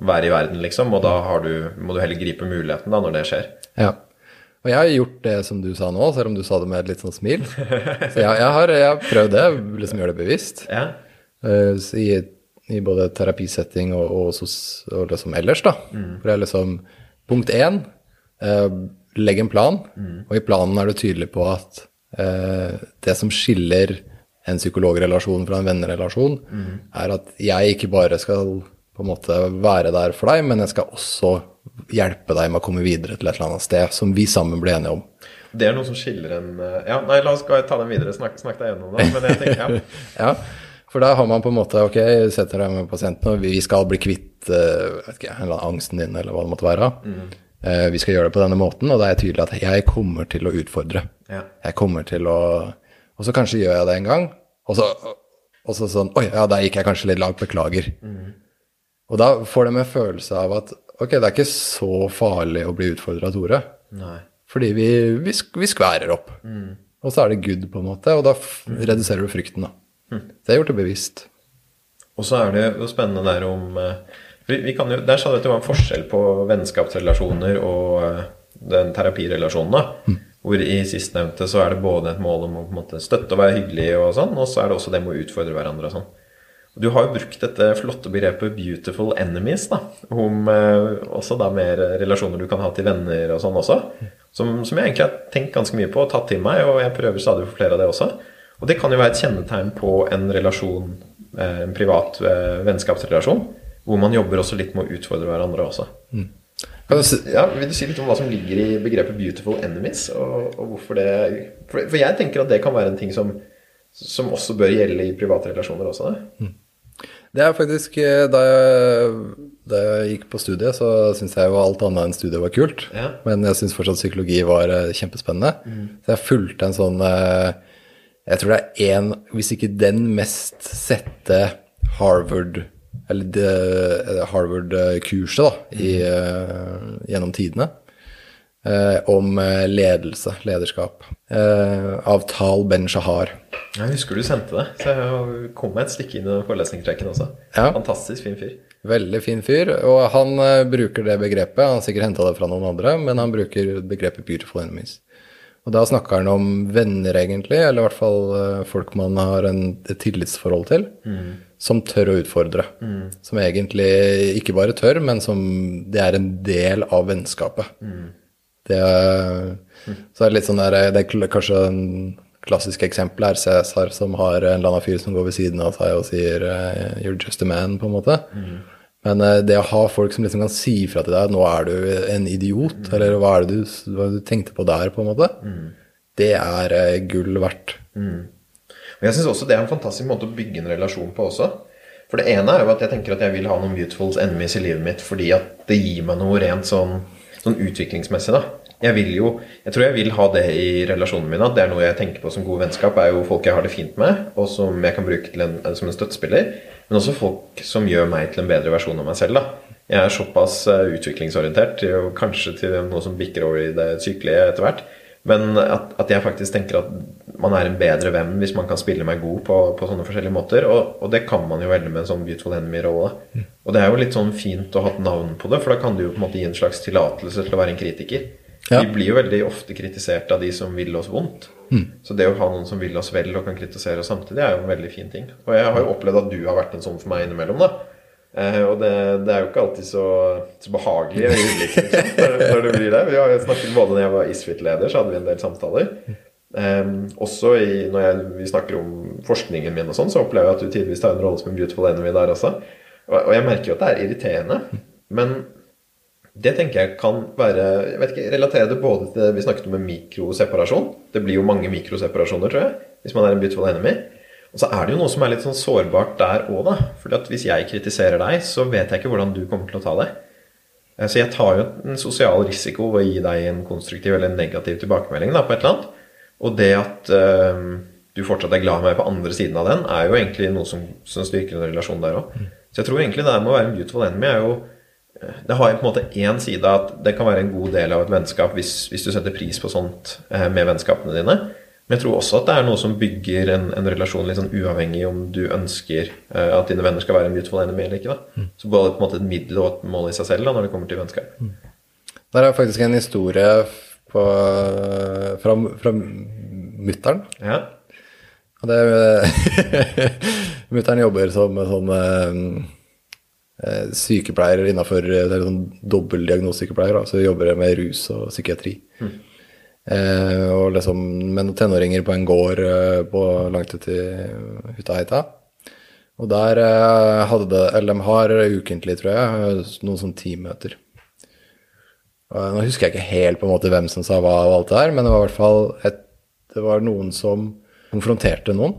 være i verden, liksom. Og da du, må du heller gripe muligheten da når det skjer. Ja. Og jeg har gjort det som du sa nå, selv om du sa det med et litt sånn smil. Så jeg, jeg, har, jeg har, prøvd det, liksom gjøre det bevisst. Ja. Uh, i, i, både terapisetting og, og, sos, og liksom ellers, da. Mm. For det er liksom punkt én uh, legg en plan, mm. og i planen er du tydelig på at uh, det som skiller en psykologrelasjon fra en vennerelasjon, mm. er at jeg ikke bare skal på en måte være der for deg, men jeg skal også hjelpe deg med å komme videre til et eller annet sted som vi sammen ble enige om. Det er noe som skiller en eh, Ja, nei, la oss ta den videre. Snakk, snakk deg gjennom det. Men jeg tenker, ja. ja. For da har man på en måte Ok, setter deg med pasienten, og vi skal bli kvitt uh, vet ikke, angsten din, eller hva det måtte være. Mm. Uh, vi skal gjøre det på denne måten, og da er det tydelig at jeg kommer til å utfordre. Ja. Jeg kommer til å Og så kanskje gjør jeg det en gang, og så, og så sånn Oi, ja, der gikk jeg kanskje litt langt. Beklager. Mm. Og da får de en følelse av at ok, det er ikke så farlig å bli utfordra av Tore. Nei. Fordi vi, vi, vi skværer opp. Mm. Og så er det good, på en måte, og da mm. reduserer du frykten. da. Mm. Det er gjort det bevisst. Og så er det jo spennende der om vi, vi kan jo, Der sa du at det var en forskjell på vennskapsrelasjoner og eh, den terapirelasjonen. da. Mm. Hvor i sistnevnte så er det både et mål om å måte, støtte og være hyggelig, og sånn, og så er det også det med å utfordre hverandre. og sånn. Du har jo brukt dette flotte begrepet 'beautiful enemies', da, om eh, også da mer relasjoner du kan ha til venner og sånn også. Som, som, jeg egentlig har tenkt ganske mye på og tatt til meg, og jeg prøver stadig for flere av det også. Og det kan jo være et kjennetegn på en relasjon, eh, en privat eh, vennskapsrelasjon, hvor man jobber også litt med å utfordre hverandre også. Mm. Ja, vil du si litt om hva som ligger i begrepet 'beautiful enemies'? Og, og hvorfor det for, for, jeg tenker at det kan være en ting som, som også bør gjelde i private relasjoner også. Det, Det er faktisk eh, Da jeg, da jeg gikk på studiet, så syntes jeg jo alt annet enn studiet var kult. Ja. Men jeg syns fortsatt psykologi var eh, kjempespennende. Mm. Så jeg fulgte en sånn eh, Jeg tror det er én, hvis ikke den mest sette Harvard eller Harvard-kurset da, i, mm. gjennom tidene. Uh, om eh, ledelse, lederskap, eh, av Tal Ben-Shahar. Jeg husker du sendte det, så jeg kom meg et stykke inn i forelesningsrekken også. Ja. Fantastisk fin fyr. Veldig fin fyr, og han bruker det begrepet. Han har sikkert henta det fra noen andre, men han bruker begrepet 'beautiful enemies'. Og da snakker han om venner, egentlig, eller i hvert fall folk man har en, et tillitsforhold til. Mm som tør å utfordre. Mm. Som egentlig ikke bare tør, men som det er en del av vennskapet. Mm. Det er, så er det litt sånn der, det er kanskje en klassisk eksempel er Cæsar som har en eller annen fyr som går ved siden av seg og sier eh, 'you're just a man', på en måte. Mm. Men eh, det å ha folk som liksom kan si fra til deg 'nå er du en idiot', mm. eller hva er det du, hva du, tenkte på der', på en måte, mm. det er eh, gull verdt. Men jeg syns også det er en fantastisk måte å bygge en relasjon på også. For det ene er jo at jeg tenker at jeg vil ha noen beautiful enemies i livet mitt fordi at det gir meg noe rent sånn, sånn utviklingsmessig, da. Jeg vil jo, jeg tror jeg vil ha det i relasjonene mine. At det er noe jeg tenker på som gode vennskap. er jo folk jeg har det fint med, og som jeg kan bruke en, som en støttespiller. Men også folk som gjør meg til en bedre versjon av meg selv. da. Jeg er såpass eh, utviklingsorientert, og kanskje til noe som bikker over i det sykelige etter hvert. Men at, at, jeg faktisk tenker at man er en bedre venn hvis man kan spille meg god på, på sånne forskjellige måter. Og, og, det kan man jo veldig med en sånn Beautiful Enemy-rolle. Mm. Og det er jo litt sånn fint å ha et navn på det, for da kan du jo på en måte gi en slags tillatelse til å være en kritiker. Ja. Vi blir jo veldig ofte kritisert av de som vil oss vondt. Mm. Så det å ha noen som vil oss vel og kan kritisere oss samtidig, er jo en veldig fin ting. Og jeg har jo opplevd at du har vært en sånn for meg innimellom. da Eh, og det, det, er jo ikke alltid så, så behagelig og liksom, når, det blir det. Vi har snakket både når jeg var Isfit-leder, så hadde vi en del samtaler. Eh, også i, når jeg, vi snakker om forskningen min, og sånn, så opplever jeg at du tidvis tar en rolle som en beautiful enemy der også. Og, og jeg merker jo at det er irriterende. Men det tenker jeg kan være jeg vet ikke, Relatere det både til det vi snakket om med mikroseparasjon. Det blir jo mange mikroseparasjoner, tror jeg, hvis man er en beautiful enemy. Og så er det jo noe som er litt sånn sårbart der òg, da. Fordi at hvis jeg kritiserer deg, så vet jeg ikke hvordan du kommer til å ta det. Eh, så jeg tar jo en sosial risiko ved å gi deg en konstruktiv eller en negativ tilbakemelding da, på et eller annet. Og det at øh, du fortsatt er glad i meg på andre siden av den, er jo egentlig noe som, som styrker en relasjon der òg. Mm. Så jeg tror egentlig det med å være en beautiful enemy er jo det har på en måte én side at det kan være en god del av et vennskap hvis, hvis du setter pris på sånt eh, med vennskapene dine. Men jeg tror også at det er noe som bygger en, en relasjon litt sånn uavhengig om du ønsker uh, at dine venner skal være en beautiful enemy eller ikke. da. Så både på en måte et middel og et mål i seg selv da, når det kommer til vennskap. Der er faktisk en historie på, fra, fra mutter'n. Ja. Mutter'n jobber som sånn sykepleier innenfor Det er sånn dobbeltdiagnosesykepleier, så jobber jeg med rus og psykiatri. Eh, og liksom noen tenåringer på en gård eh, på, langt ute i Hutaheita. Og der eh, hadde det, eller de har ukentlig, tror jeg, noen sånne teammøter. Nå husker jeg ikke helt på en måte hvem som sa hva og alt det her, men det var i hvert fall et, det var noen som konfronterte noen.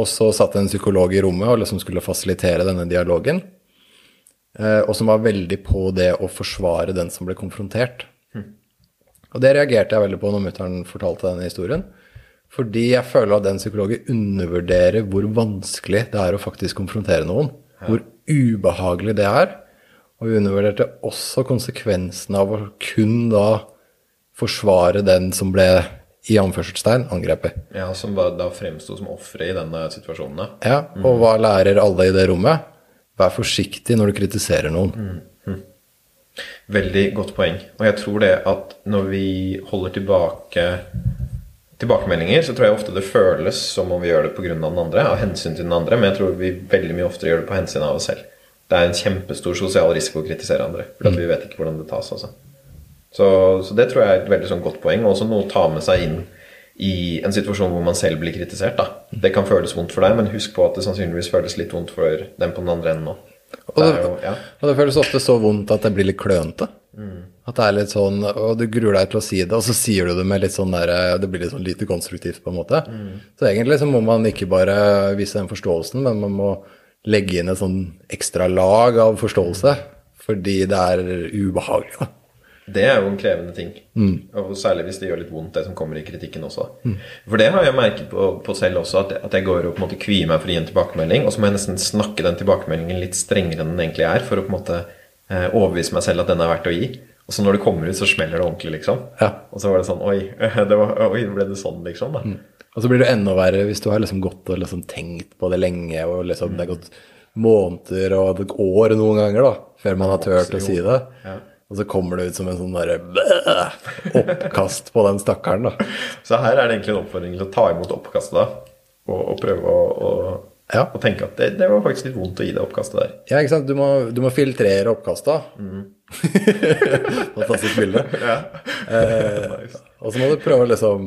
Og så satt en psykolog i rommet og liksom skulle fasilitere denne dialogen. Eh, og som var veldig på det å forsvare den som ble konfrontert. Og det reagerte jeg veldig på når mutter'n fortalte denne historien. Fordi jeg føler at den psykologen undervurderer hvor vanskelig det er å faktisk konfrontere noen. Hvor ubehagelig det er. Og vi undervurderte også konsekvensen av å kun da forsvare den som ble i anførselstegn angrepet. ja, Som da, fremsto som ofre i denne situasjonen. da. Ja, og hva lærer alle i det rommet? Vær forsiktig når du kritiserer noen. Veldig godt poeng. Og jeg tror det at når vi holder tilbake tilbakemeldinger, så tror jeg ofte det føles som om vi gjør det pga. den andre, av hensyn til den andre, men jeg tror vi veldig mye oftere gjør det på hensyn av oss selv. Det er en kjempestor sosial risiko å kritisere andre, for mm. vi vet ikke hvordan det tas. Altså. Så, så det tror jeg er et veldig sånn godt poeng, og også noe å ta med seg inn i en situasjon hvor man selv blir kritisert. Da. Det kan føles vondt for deg, men husk på at det sannsynligvis føles litt vondt for den på den andre enden òg. Og ja. og det føles ofte så vondt at det blir litt klønete. At det er litt sånn, og du gruer deg til å si det, og så sier du det med litt sånn der, det blir litt sånn lite konstruktivt på en måte. Så egentlig så må man ikke bare vise den forståelsen, men man må legge inn et sånn ekstra lag av forståelse, fordi det er ubehagelig. Da. Det er jo en krevende ting. Og særlig hvis det gjør litt vondt, det som kommer i kritikken også. For det har jeg merket på, på selv også, at, at jeg går og på en måte kvier meg for å gi en tilbakemelding, og så må jeg nesten snakke den tilbakemeldingen litt strengere enn den egentlig er, for å på en måte eh, overbevise meg selv at den er verdt å gi. Og så når det kommer ut, så smeller det ordentlig, liksom. Ja. Og så var det sånn Oi, det var, oi ble det sånn, liksom? da Og så blir det enda verre hvis du har liksom gått og liksom tenkt på det lenge, og liksom det har gått måneder og år noen ganger da, før man har tørt å si det. Og så kommer det ut som en sånn derre oppkast på den stakkaren, da. Så her er det egentlig en oppfordring til å ta imot oppkastet, da. Og, og prøve å, å, Ja. å tenke at det, det var faktisk litt vondt å gi det oppkastet der. Ja, ikke sant? Du må, du må filtrere oppkasta. Fantastisk bilde. Eh, og så må du prøve å liksom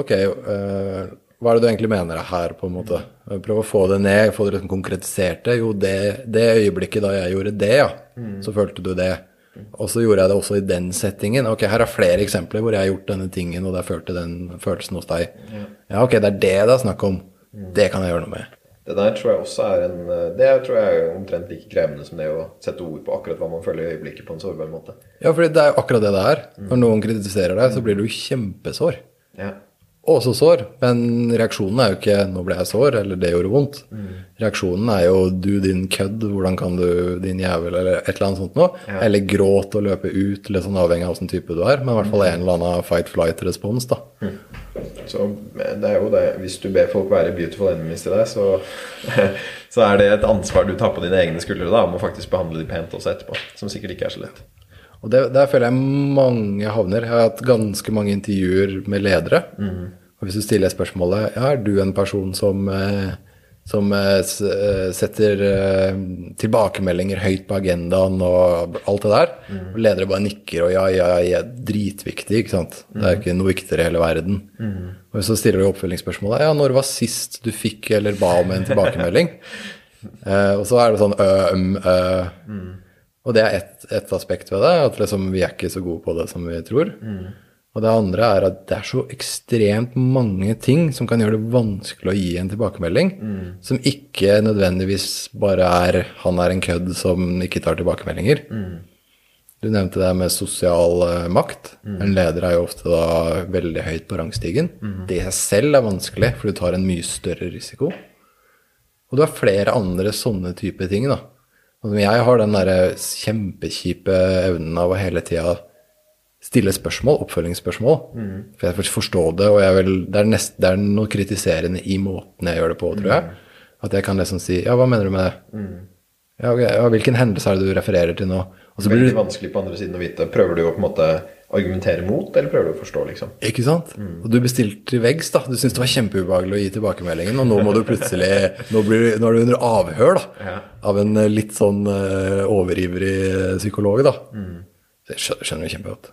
Ok, eh, hva er det du egentlig mener her, på en måte? Prøv å få det ned, få det liksom konkretisert det. Jo, det, det øyeblikket da jeg gjorde det, ja, så følte du det. Og så gjorde jeg det også i den settingen. Ok, her er flere eksempler hvor jeg har gjort denne tingen, og det har ført til den følelsen hos deg. Ja, ok, det er det det er snakk om. Det kan jeg gjøre noe med. Det der tror jeg også er en Det tror jeg er omtrent like krevende som det å sette ord på akkurat hva man føler i øyeblikket på en sårbar måte. Ja, for det er jo akkurat det det er. Når noen kritiserer deg, så blir du kjempesår. Ja. Også sår, men reaksjonen er jo ikke 'nå ble jeg sår', eller 'det gjorde vondt'. Reaksjonen er jo 'du, din kødd, hvordan kan du, din jævel', eller et eller annet sånt noe. Eller gråt og løpe ut, litt sånn avhengig av åssen type du er. Men i hvert fall en eller annen fight-flight-respons, da. Så det er jo det Hvis du ber folk være beautiful enemies til deg, så, så er det et ansvar du tar på dine egne skuldre da, om å faktisk behandle de pent også etterpå. Som sikkert ikke er så lett. Og det, der føler jeg mange havner. Jeg har hatt ganske mange intervjuer med ledere. Og hvis du stiller spørsmålet ja, er du en person som, eh, som eh, eh, setter tilbakemeldinger høyt på agendaen og alt det der, og ledere bare nikker og ja, ja, ja, dritviktig, ikke sant. Det er ikke noe viktigere i hele verden. Og så stiller du oppfølgingsspørsmålet ja, når var sist du fikk eller ba om en tilbakemelding? Eh, og så er det sånn ø, øm, ø. Og det er ett et aspekt ved det, at liksom vi er ikke så gode på det som vi tror. Og det andre er at det er så ekstremt mange ting som kan gjøre det vanskelig å gi en tilbakemelding, som ikke nødvendigvis bare er 'han er en kødd som ikke tar tilbakemeldinger'. Du nevnte det med sosial eh, makt. En leder er jo ofte da veldig høyt på rangstigen. Det i seg selv er vanskelig, for du tar en mye større risiko. Og du har flere andre sånne type ting, da. Jeg har den derre kjempekjipe evnen av å hele tida stille spørsmål, oppfølgingsspørsmål. For jeg får forstå det, og jeg vil, det, er nest, det er noe kritiserende i måten jeg gjør det på, tror jeg. At jeg kan liksom si Ja, hva mener du med det? Ja, okay, ja, hvilken hendelse er det du refererer til nå? Og så blir det vanskelig på andre siden å vite. Prøver du å på en måte argumentere mot, eller prøver du å forstå, liksom? Ikke sant? Og du bestilte til veggs, da. Du syntes det var kjempeubehagelig å gi tilbakemeldingen, og nå må du plutselig Nå, blir, nå er du under avhør, da. Ja. Av en eh, litt sånn uh, overivrig psykolog, da. Det skjønner du kjempegodt.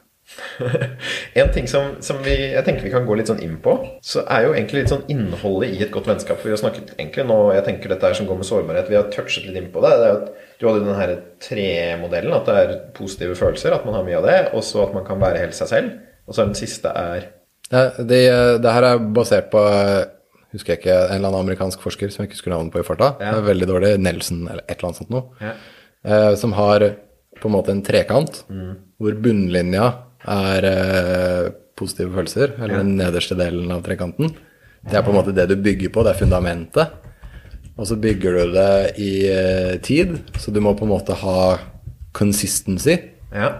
En ting som, som vi, jeg tenker vi kan gå litt sånn inn på, så er jo egentlig litt sånn innholdet i et godt vennskap. For vi har snakket egentlig nå, jeg tenker dette her som går med sårbarhet, vi har touchet litt inn på det. det er jo at du hadde den her tre-modellen, at det er positive følelser, at man har mye av det, og så at man kan være helt seg selv. Og så er den siste er Ja, det, det her er basert på eh, husker jeg ikke, en eller annen amerikansk forsker som jeg ikke husker navnet på i farta. Ja. Er veldig dårlig. Nelson eller et eller annet sånt noe. Ja. Eh, som har på en måte en trekant, hvor bunnlinja er eh, positive følelser, eller den nederste delen av trekanten. Det er på en måte det du bygger på, det er fundamentet. Og så bygger du det i eh, tid, så du må på en måte ha consistency. Ja.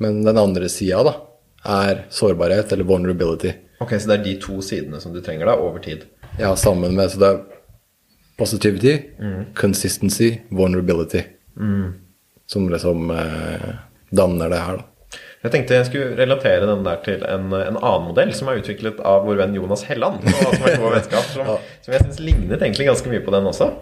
Men den andre sida, da, er sårbarhet eller vulnerability. Ok, så det er de to sidene som du trenger da, over tid. Ja, sammen med Så det er positivity, consistency, vulnerability. Som liksom eh, danner det her, da. Jeg tenkte jeg skulle relatere den der til en, en annen modell som er utviklet av vår venn Jonas Helland. Som er vår vennskap, som, som jeg syns lignet egentlig ganske mye på den også.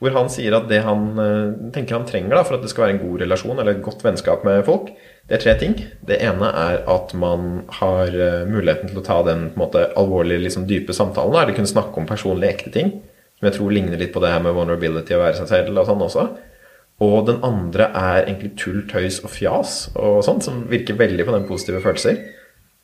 Hvor han sier at det han eh, tenker han trenger da, for at det skal være en god relasjon eller et godt vennskap med folk, det er tre ting. Det ene er at man har eh, muligheten til å ta den måte alvorlige, liksom dype samtalen. Eller kunne snakke om personlige, ekte ting. Som jeg tror ligner litt på det her med vulnerability og være seg selv og sånn også. Og den andre er egentlig tull, tøys og fjas og sånt, som virker veldig på den positive følelser.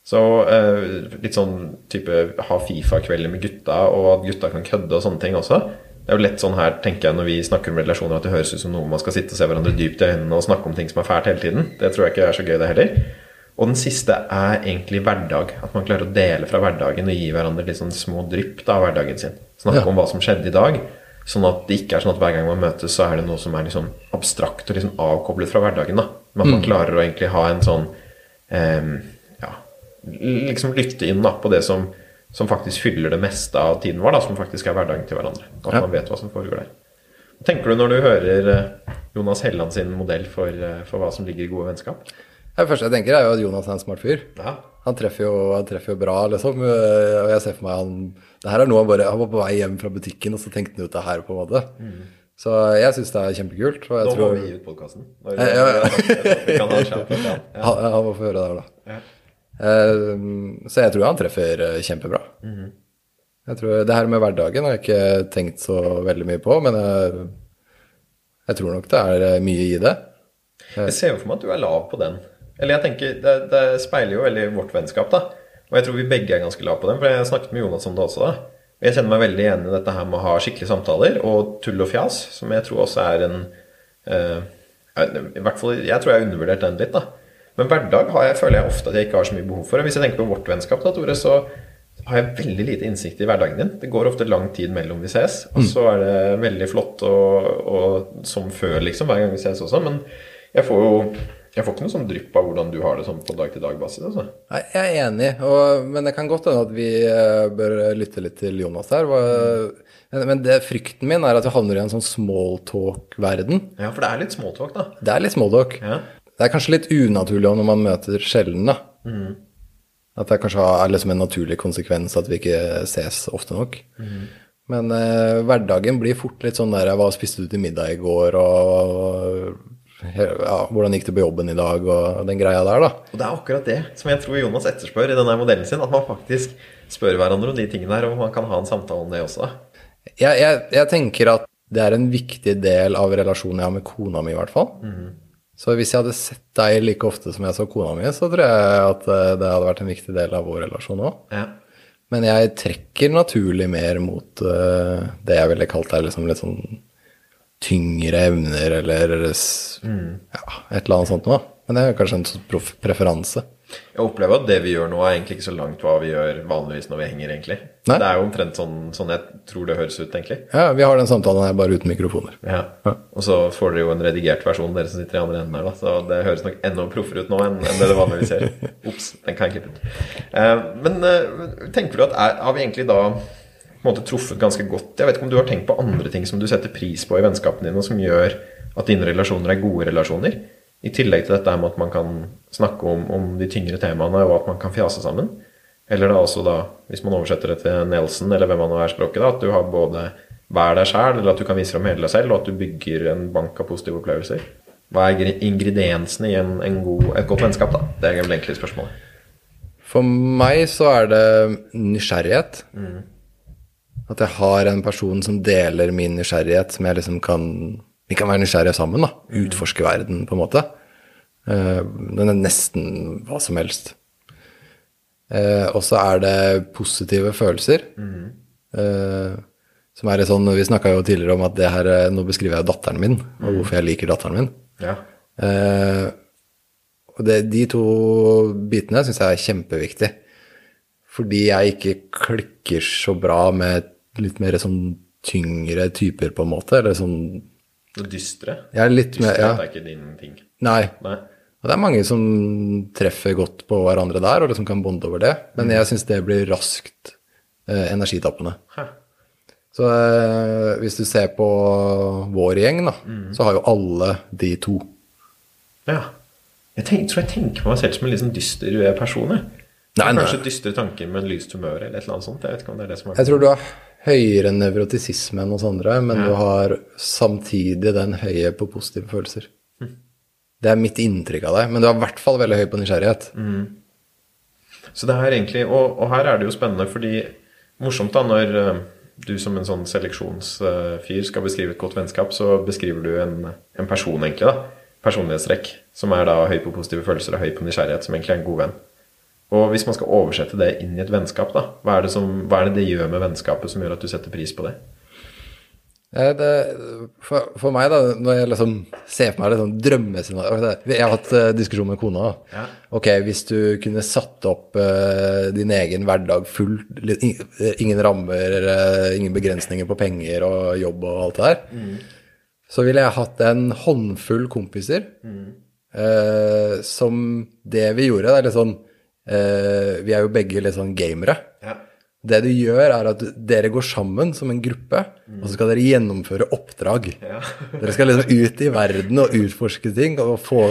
Så eh, litt sånn type ha Fifa-kvelder med gutta, og at gutta kan kødde og sånne ting også. Det er jo lett sånn her, tenker jeg, når vi snakker om relasjoner, at det høres ut som noe man skal sitte og se hverandre dypt i øynene og snakke om ting som er fælt hele tiden. Det tror jeg ikke er så gøy, det heller. Og den siste er egentlig hverdag. At man klarer å dele fra hverdagen og gi hverandre litt sånn små drypp av hverdagen sin. Snakke Ja. om hva som skjedde i dag. Sånn at det ikke er sånn at hver gang man møtes, så er det noe som er liksom abstrakt og liksom avkoblet fra hverdagen. da. Men at man klarer å egentlig ha en sånn em, Ja, liksom lytte inn da på det som, som faktisk fyller det meste av tiden vår, da, som faktisk er hverdagen til hverandre. At Ja. man vet hva som foregår der. Hva tenker du når du hører eh, Jonas Helland sin modell for, eh, for hva som ligger i gode vennskap? Det første jeg tenker, er jo at Jonas er en smart fyr. Ja. Han treffer jo, han treffer jo bra, liksom. øh, Og jeg ser for meg han Det her er noe han bare Han var på vei hjem fra butikken, og så tenkte han ut det her, på en måte. Så jeg syns det er kjempekult. Og jeg Nå må tror vi gi ut podkasten. Ja, ja, ja. Han, han må få høre det her, da. Eh, så jeg tror han treffer eh, kjempebra. Jeg tror Det her med hverdagen har jeg ikke tenkt så veldig mye på, men jeg, jeg tror nok det er eh, mye i det. Jeg ser jo for meg at du er lav på den. Eller jeg tenker, det, det speiler jo veldig vårt vennskap, da. Og jeg tror vi begge er ganske lave på den, for jeg snakket med Jonas om det også, da. Jeg kjenner meg veldig igjen i dette her med å ha skikkelige samtaler og tull og fjas, som jeg tror også er en uh, I hvert fall, jeg tror jeg har undervurdert den litt, da. Men hverdag har jeg, føler jeg ofte at jeg ikke har så mye behov for. Og hvis jeg tenker på vårt vennskap, da, Tore, så har jeg veldig lite innsikt i hverdagen din. Det går ofte lang tid mellom vi ses, og så er det veldig flott og, og som før, liksom, hver gang vi ses også. Men jeg får jo jeg får ikke noe sånn drypp av hvordan du har det sånn på dag-til-dag-basis. Altså. Nei, Jeg er enig, og, men det kan godt hende at vi eh, bør lytte litt til Jonas her. Hva- Men, men det, frykten min er at vi havner i en sånn smalltalk-verden. Ja, for det er litt smalltalk, da. Det er litt smalltalk. Ja. Det er kanskje litt unaturlig når man møter sjelden, da. At det kanskje er liksom en naturlig konsekvens at vi ikke ses ofte nok. Men eh, hverdagen blir fort litt sånn der Hva spiste du til middag i går? Og ja, hvordan gikk det på jobben i dag? Og den greia der, da. Og det er akkurat det som jeg tror Jonas etterspør i denne modellen sin. At man faktisk spør hverandre om de tingene der, og man kan ha en samtale om det også. Jeg, jeg, jeg tenker at det er en viktig del av relasjonen jeg har med kona mi, i hvert fall. Så hvis jeg hadde sett deg like ofte som jeg så kona mi, så tror jeg at eh, det hadde vært en viktig del av vår relasjon òg. Ja. Men jeg trekker naturlig mer mot eh, det jeg ville kalt deg liksom litt sånn tyngre evner, eller s- ja, et eller annet sånt noe. Men det er kanskje en sånn preferanse. Jeg opplever at det vi gjør nå, er egentlig ikke så langt hva vi gjør vanligvis når vi henger, egentlig. Nei. Det er jo omtrent sånn, sånn jeg tror det høres ut, egentlig. Ja, vi har den samtalen her bare uten mikrofoner. Ja. Og så får dere jo en redigert versjon, dere som sitter i andre enden her, da. Så det høres nok enda proffere ut nå enn, enn det det vanligvis gjør. Ops, den kan jeg klippe ut. Uh, men uh, tenker du at er, har vi egentlig da måte truffet ganske godt Jeg vet ikke om du har tenkt på andre ting som du setter pris på i vennskapene dine, som gjør at dine relasjoner er gode relasjoner? I tillegg til dette med at man kan snakke om, om de tyngre temaene, og at man kan fjase sammen. Eller da også da, hvis man oversetter det til Nelson, eller hvem man nå er språket, da, at du har både vær deg sjæl, eller at du kan vise fram hele deg selv, og at du bygger en bank av positive opplevelser. Hva er ingrediensene i en, en god, et godt vennskap, da? Det er vel egentlig spørsmålet. For meg så er det nysgjerrighet. At jeg har en person som deler min nysgjerrighet, som jeg liksom kan Vi kan være nysgjerrige sammen, da. Utforske verden, på en måte. Eh, Den er nesten hva som helst. Eh, og så er det positive følelser. Mm. som er sånn, Vi snakka jo tidligere om at det her, eh, nå beskriver jeg datteren min, og hvorfor jeg liker datteren min. Ja. Eh, og det, de to bitene syns jeg er kjempeviktig. Fordi jeg ikke klikker så bra med litt mer sånn tyngre typer, på en måte. Eller sånn dystre. Ja, litt litt mer ja. er ikke din ting. Nei. Nei. Og det er mange som treffer godt på hverandre der, og liksom kan bonde over det. Men jeg syns det blir raskt eh, energitappende. Hæ. Så eh, hvis du ser på vår gjeng, da, så har jo alle de to. Ja. Jeg tenker, tror jeg tenker meg selv som en litt sånn dyster person. Nei, nei. Kanskje dystre tanker med lyst humør eller et eller annet sånt. Jeg vet ikke om det er det som er Jeg tror du har høyere nevrotisisme enn hos andre, men du har samtidig den høye på positive følelser. Det er mitt inntrykk av deg, men du er i hvert fall veldig høy på nysgjerrighet. Så det er egentlig, og, og her er det jo spennende, fordi morsomt da når eh, du som en sånn seleksjonsfyr skal beskrive et godt vennskap, så beskriver du en, en person egentlig da, personlighetstrekk, som er da høy på positive følelser og høy på nysgjerrighet, som egentlig er en god venn. Og hvis man skal oversette det inn i et vennskap, da, hva er det, som, hva er det det gjør med vennskapet som gjør at du setter pris på det? Eh, Det, for, for meg, da, når jeg liksom ser for meg det sånn drømmescenario Jeg har hatt uh, diskusjon med kona. Ja. Ok, hvis du kunne satt opp uh, din egen hverdag full, ingen rammer, uh, ingen begrensninger på penger og jobb og alt det der, så ville jeg hatt en håndfull kompiser eh, som det vi gjorde, det er litt sånn eh, Vi er jo begge litt sånn gamere. Ja. Det du gjør, er at dere går sammen som en gruppe, og så skal dere gjennomføre oppdrag. Ja. Dere skal liksom ut i verden og utforske ting og få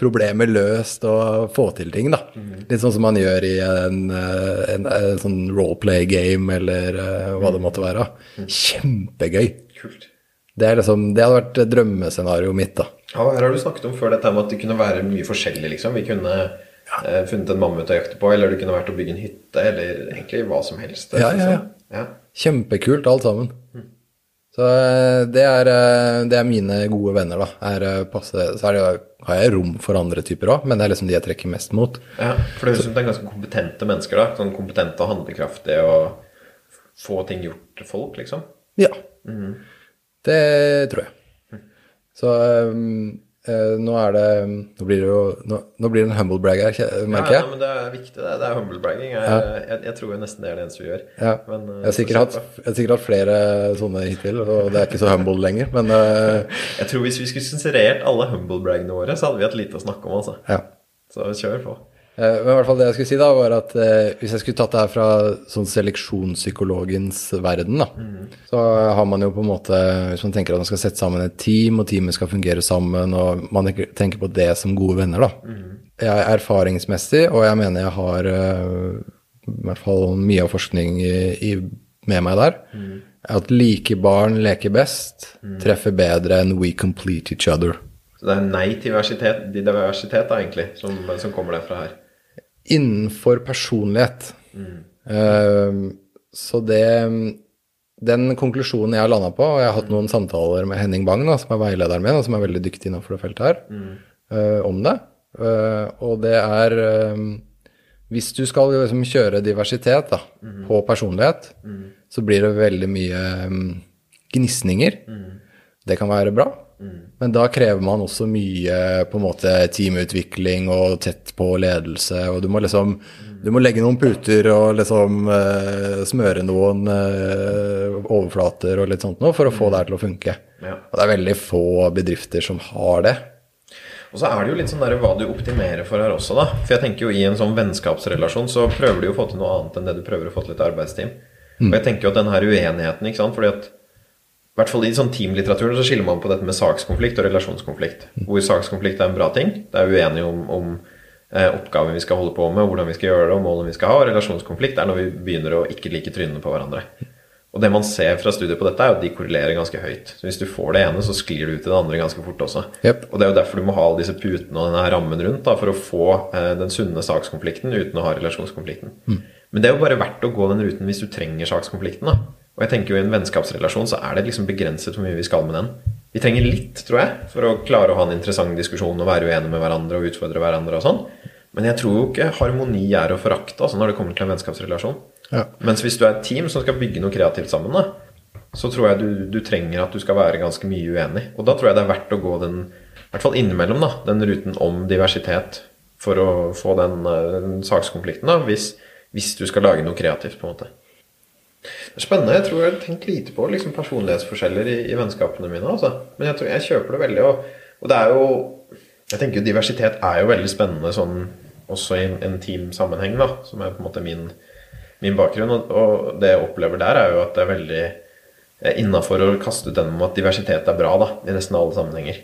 problemer løst og få til ting, da. Litt sånn som man gjør i en, eh, en, en sånn roleplay game eller uh, hva det måtte være. Kjempegøy. Kult. Det, er liksom, det hadde vært drømmescenarioet mitt, da. Ja, her har du snakket om før dette med at det kunne være mye forskjellig, liksom. Vi kunne eh, funnet en mammut å jakte på, eller det kunne vært å bygge en hytte, eller egentlig hva som helst. Ja, ja, ja. liksom. ja. Kjempekult alt sammen. Så eh, det er, eh, det er mine gode venner, da. Er, eh, passe, så er det, har jeg rom for andre typer òg, men det er liksom de jeg trekker mest mot. Ja, for det høres ut som det er ganske kompetente mennesker, da. Sånn kompetente og handlekraftige og få ting gjort til folk, liksom. Ja. Det tror jeg. Så um, eh, nå er det Nå blir det jo Nå, nå blir det en humble brag her, merker merker Ja, ja, jeg. men det er viktig, det. Det er humble bragging. Jeg, jeg, jeg tror jo nesten det er det eneste vi gjør. Ja. Men, eh, Jeg har sikkert hatt, jeg har sikkert hatt flere sånne hittil, og det er ikke så humble lenger, men eh, Jeg tror hvis vi skulle sensurert alle humble bragene våre, så hadde vi hatt lite å snakke om, altså. ja. Så kjør på. Eh, Men i hvert fall det jeg skulle si da, var at eh, hvis jeg skulle tatt det her fra sånn seleksjonspsykologens verden, da, så har man jo på en måte, hvis man tenker at man skal sette sammen et team, og teamet skal fungere sammen, og man tenker på det som gode venner, da. Jeg er erfaringsmessig, og jeg mener jeg har eh, i hvert fall mye av forskning i, i, med meg der, at like barn leker best, treffer bedre enn we complete each other. Så det er nei til diversitet, diversitet da, egentlig, som, som kommer derfra her. Innenfor personlighet. Eh, så det Den konklusjonen jeg har landa på, og jeg har hatt noen samtaler med Henning Bang, da, som er veilederen min, og som er veldig dyktig innenfor det feltet her, eh, om det. uh, og det er eh, Hvis du skal liksom kjøre diversitet da, på personlighet, så blir det veldig mye um, gnisninger. Det kan være bra, Men da krever man også mye på en måte teamutvikling og tett på ledelse, og du må liksom du må legge noen puter og liksom uh, smøre noen uh, overflater og litt sånt noe for å få det her til å funke. Ja. Og det er veldig få bedrifter som har det. Og så er det jo litt sånn der hva du optimerer for her også, da. For jeg tenker jo i en sånn vennskapsrelasjon så prøver du jo å få til noe annet enn det du prøver å få til et arbeidsteam. Og jeg tenker jo at den her uenigheten, ikke sant, fordi at i hvert fall i sånn teamlitteraturen så skiller man på dette med sakskonflikt og relasjonskonflikt. Hvor sakskonflikt er en bra ting. Det er uenige om, om eh, oppgaven vi skal holde på med, hvordan vi skal gjøre det, og målene vi skal ha. Og relasjonskonflikt er når vi begynner å ikke like trynene på hverandre. Og det man ser fra studier på dette, er at de korrelerer ganske høyt. Så hvis du får det ene, så sklir du ut i det andre ganske fort også. Yep. Og det er jo derfor du må ha alle disse putene og denne rammen rundt da, for å få eh, den sunne sakskonflikten uten å ha relasjonskonflikten. Men det er jo bare verdt å gå den ruten hvis du trenger sakskonflikten. da. Og jeg tenker jo I en vennskapsrelasjon så er det liksom begrenset hvor mye vi skal med den. Vi trenger litt, tror jeg, for å klare å ha en interessant diskusjon og være uenige med hverandre og utfordre hverandre og sånn. Men jeg tror jo ikke harmoni er å forakte altså når det kommer til en vennskapsrelasjon. Ja. Mens hvis du er et team som skal bygge noe kreativt sammen, da, så tror jeg du, du trenger at du skal være ganske mye uenig. Og da tror jeg det er verdt å gå den, i hvert fall innimellom, da, den ruten om diversitet for å få den, eh, den sakskonflikten, da, hvis, hvis du skal lage noe kreativt, på en måte. Spennende. Jeg tror jeg har tenkt lite på liksom, personlighetsforskjeller i, i vennskapene mine. Altså. Men jeg tror jeg kjøper det veldig. Og, og det er jo Jeg tenker jo diversitet er jo veldig spennende sånn også i en, en teamsammenheng, da, som er på en måte min, min bakgrunn. Og, og det jeg opplever der, er jo at det er veldig innafor å kaste ut den om at diversitet er bra da, i nesten alle sammenhenger.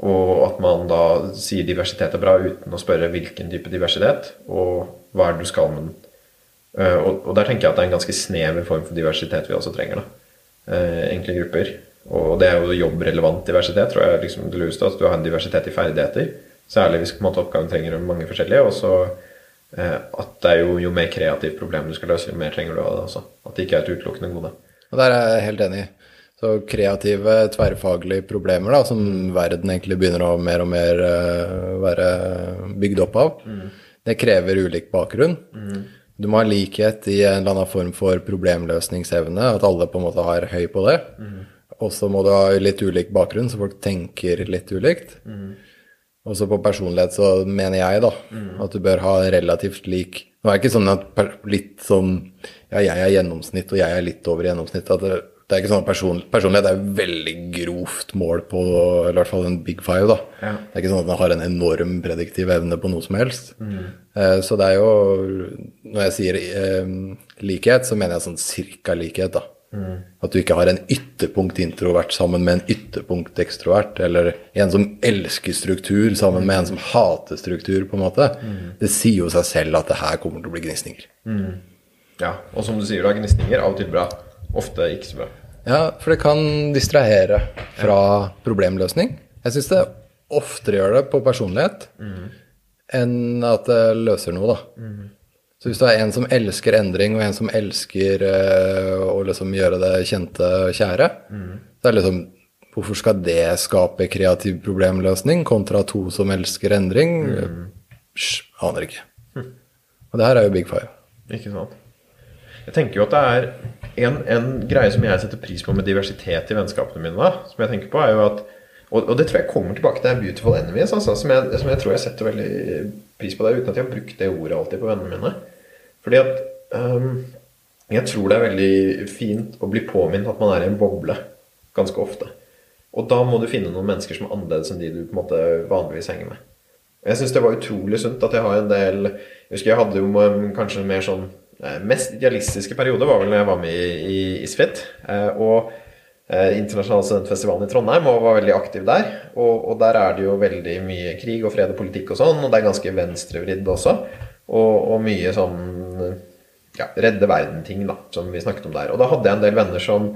Og at man da sier diversitet er bra uten å spørre hvilken type diversitet, og hva er det du skal med den. Eh, og, og der tenker jeg at det er en ganske snever form for diversitet vi også trenger. da. Eh, enkle grupper. Og det er jo jobbrelevant diversitet, tror jeg liksom det lureste. At du har en diversitet i ferdigheter. Særlig hvis måte, oppgaven trenger mange forskjellige. Og så eh, at det er jo, jo mer kreativt problem du skal løse, jo mer trenger du av det også. At det ikke er et utelukkende gode. Og der er jeg helt enig. Så kreative, tverrfaglige problemer da, som verden egentlig begynner å mer og mer være bygd opp av, det krever ulik bakgrunn. Du må ha likhet i en eller annen form for problemløsningsevne, at alle på en måte har høy på det. Og så må du ha litt ulik bakgrunn, så folk tenker litt ulikt. Også på personlighet så mener jeg da at du bør ha relativt lik Nå er det ikke sånn at litt sånn Ja, jeg er gjennomsnitt, og jeg er litt over gjennomsnitt. At det, er ikke sånn person, personlighet er et veldig grovt mål på eller i hvert fall en big five. da. Ja. Det er ikke sånn at man har en enorm prediktiv evne på noe som helst. Eh, så det er jo Når jeg sier eh, likhet, så mener jeg sånn cirka likhet, da. At du ikke har en ytterpunkt introvert sammen med en ytterpunkt ekstrovert, eller en som elsker struktur sammen med en som hater struktur, på en måte. Det sier jo seg selv at det her kommer til å bli gnisninger. Ja, Og som du sier, da, gnisninger av og til bra. Ofte ikke så bra. Ja, for det kan distrahere fra problemløsning. Jeg syns det oftere gjør det på personlighet enn at det løser noe, da. Så hvis du er en som elsker endring, og en som elsker eh, å liksom gjøre det kjente og kjære, så er det liksom Hvorfor skal det skape kreativ problemløsning kontra to som elsker endring? Sj, aner ikke. Og det her er jo big five. Ikke sant? Jeg tenker jo at det er en, en greie som jeg setter pris på med diversitet i vennskapene mine, som jeg tenker på, er jo at Og, og det tror jeg kommer tilbake til Beautiful Enemies, altså, som, jeg, som jeg tror jeg setter veldig pris på der, uten at jeg har brukt det ordet alltid på vennene mine. Fordi at um, jeg tror det er veldig fint å bli påminnet at man er i en boble ganske ofte. Og da må du finne noen mennesker som er annerledes enn de du på en måte vanligvis henger med. Jeg syns det var utrolig sunt at jeg har en del Jeg husker jeg hadde jo kanskje mer sånn Mest idealistiske periode var vel når jeg var med i, i Isfit. Eh, og Internasjonal Internasjonale studentfestivalen i Trondheim og var veldig aktiv der. Og, og der er det jo veldig mye krig og fred og politikk og sånn, og det er ganske venstrevridd også. Og, og mye sånn ja, redde verden-ting, da, som vi snakket om der. Og da hadde jeg en del venner som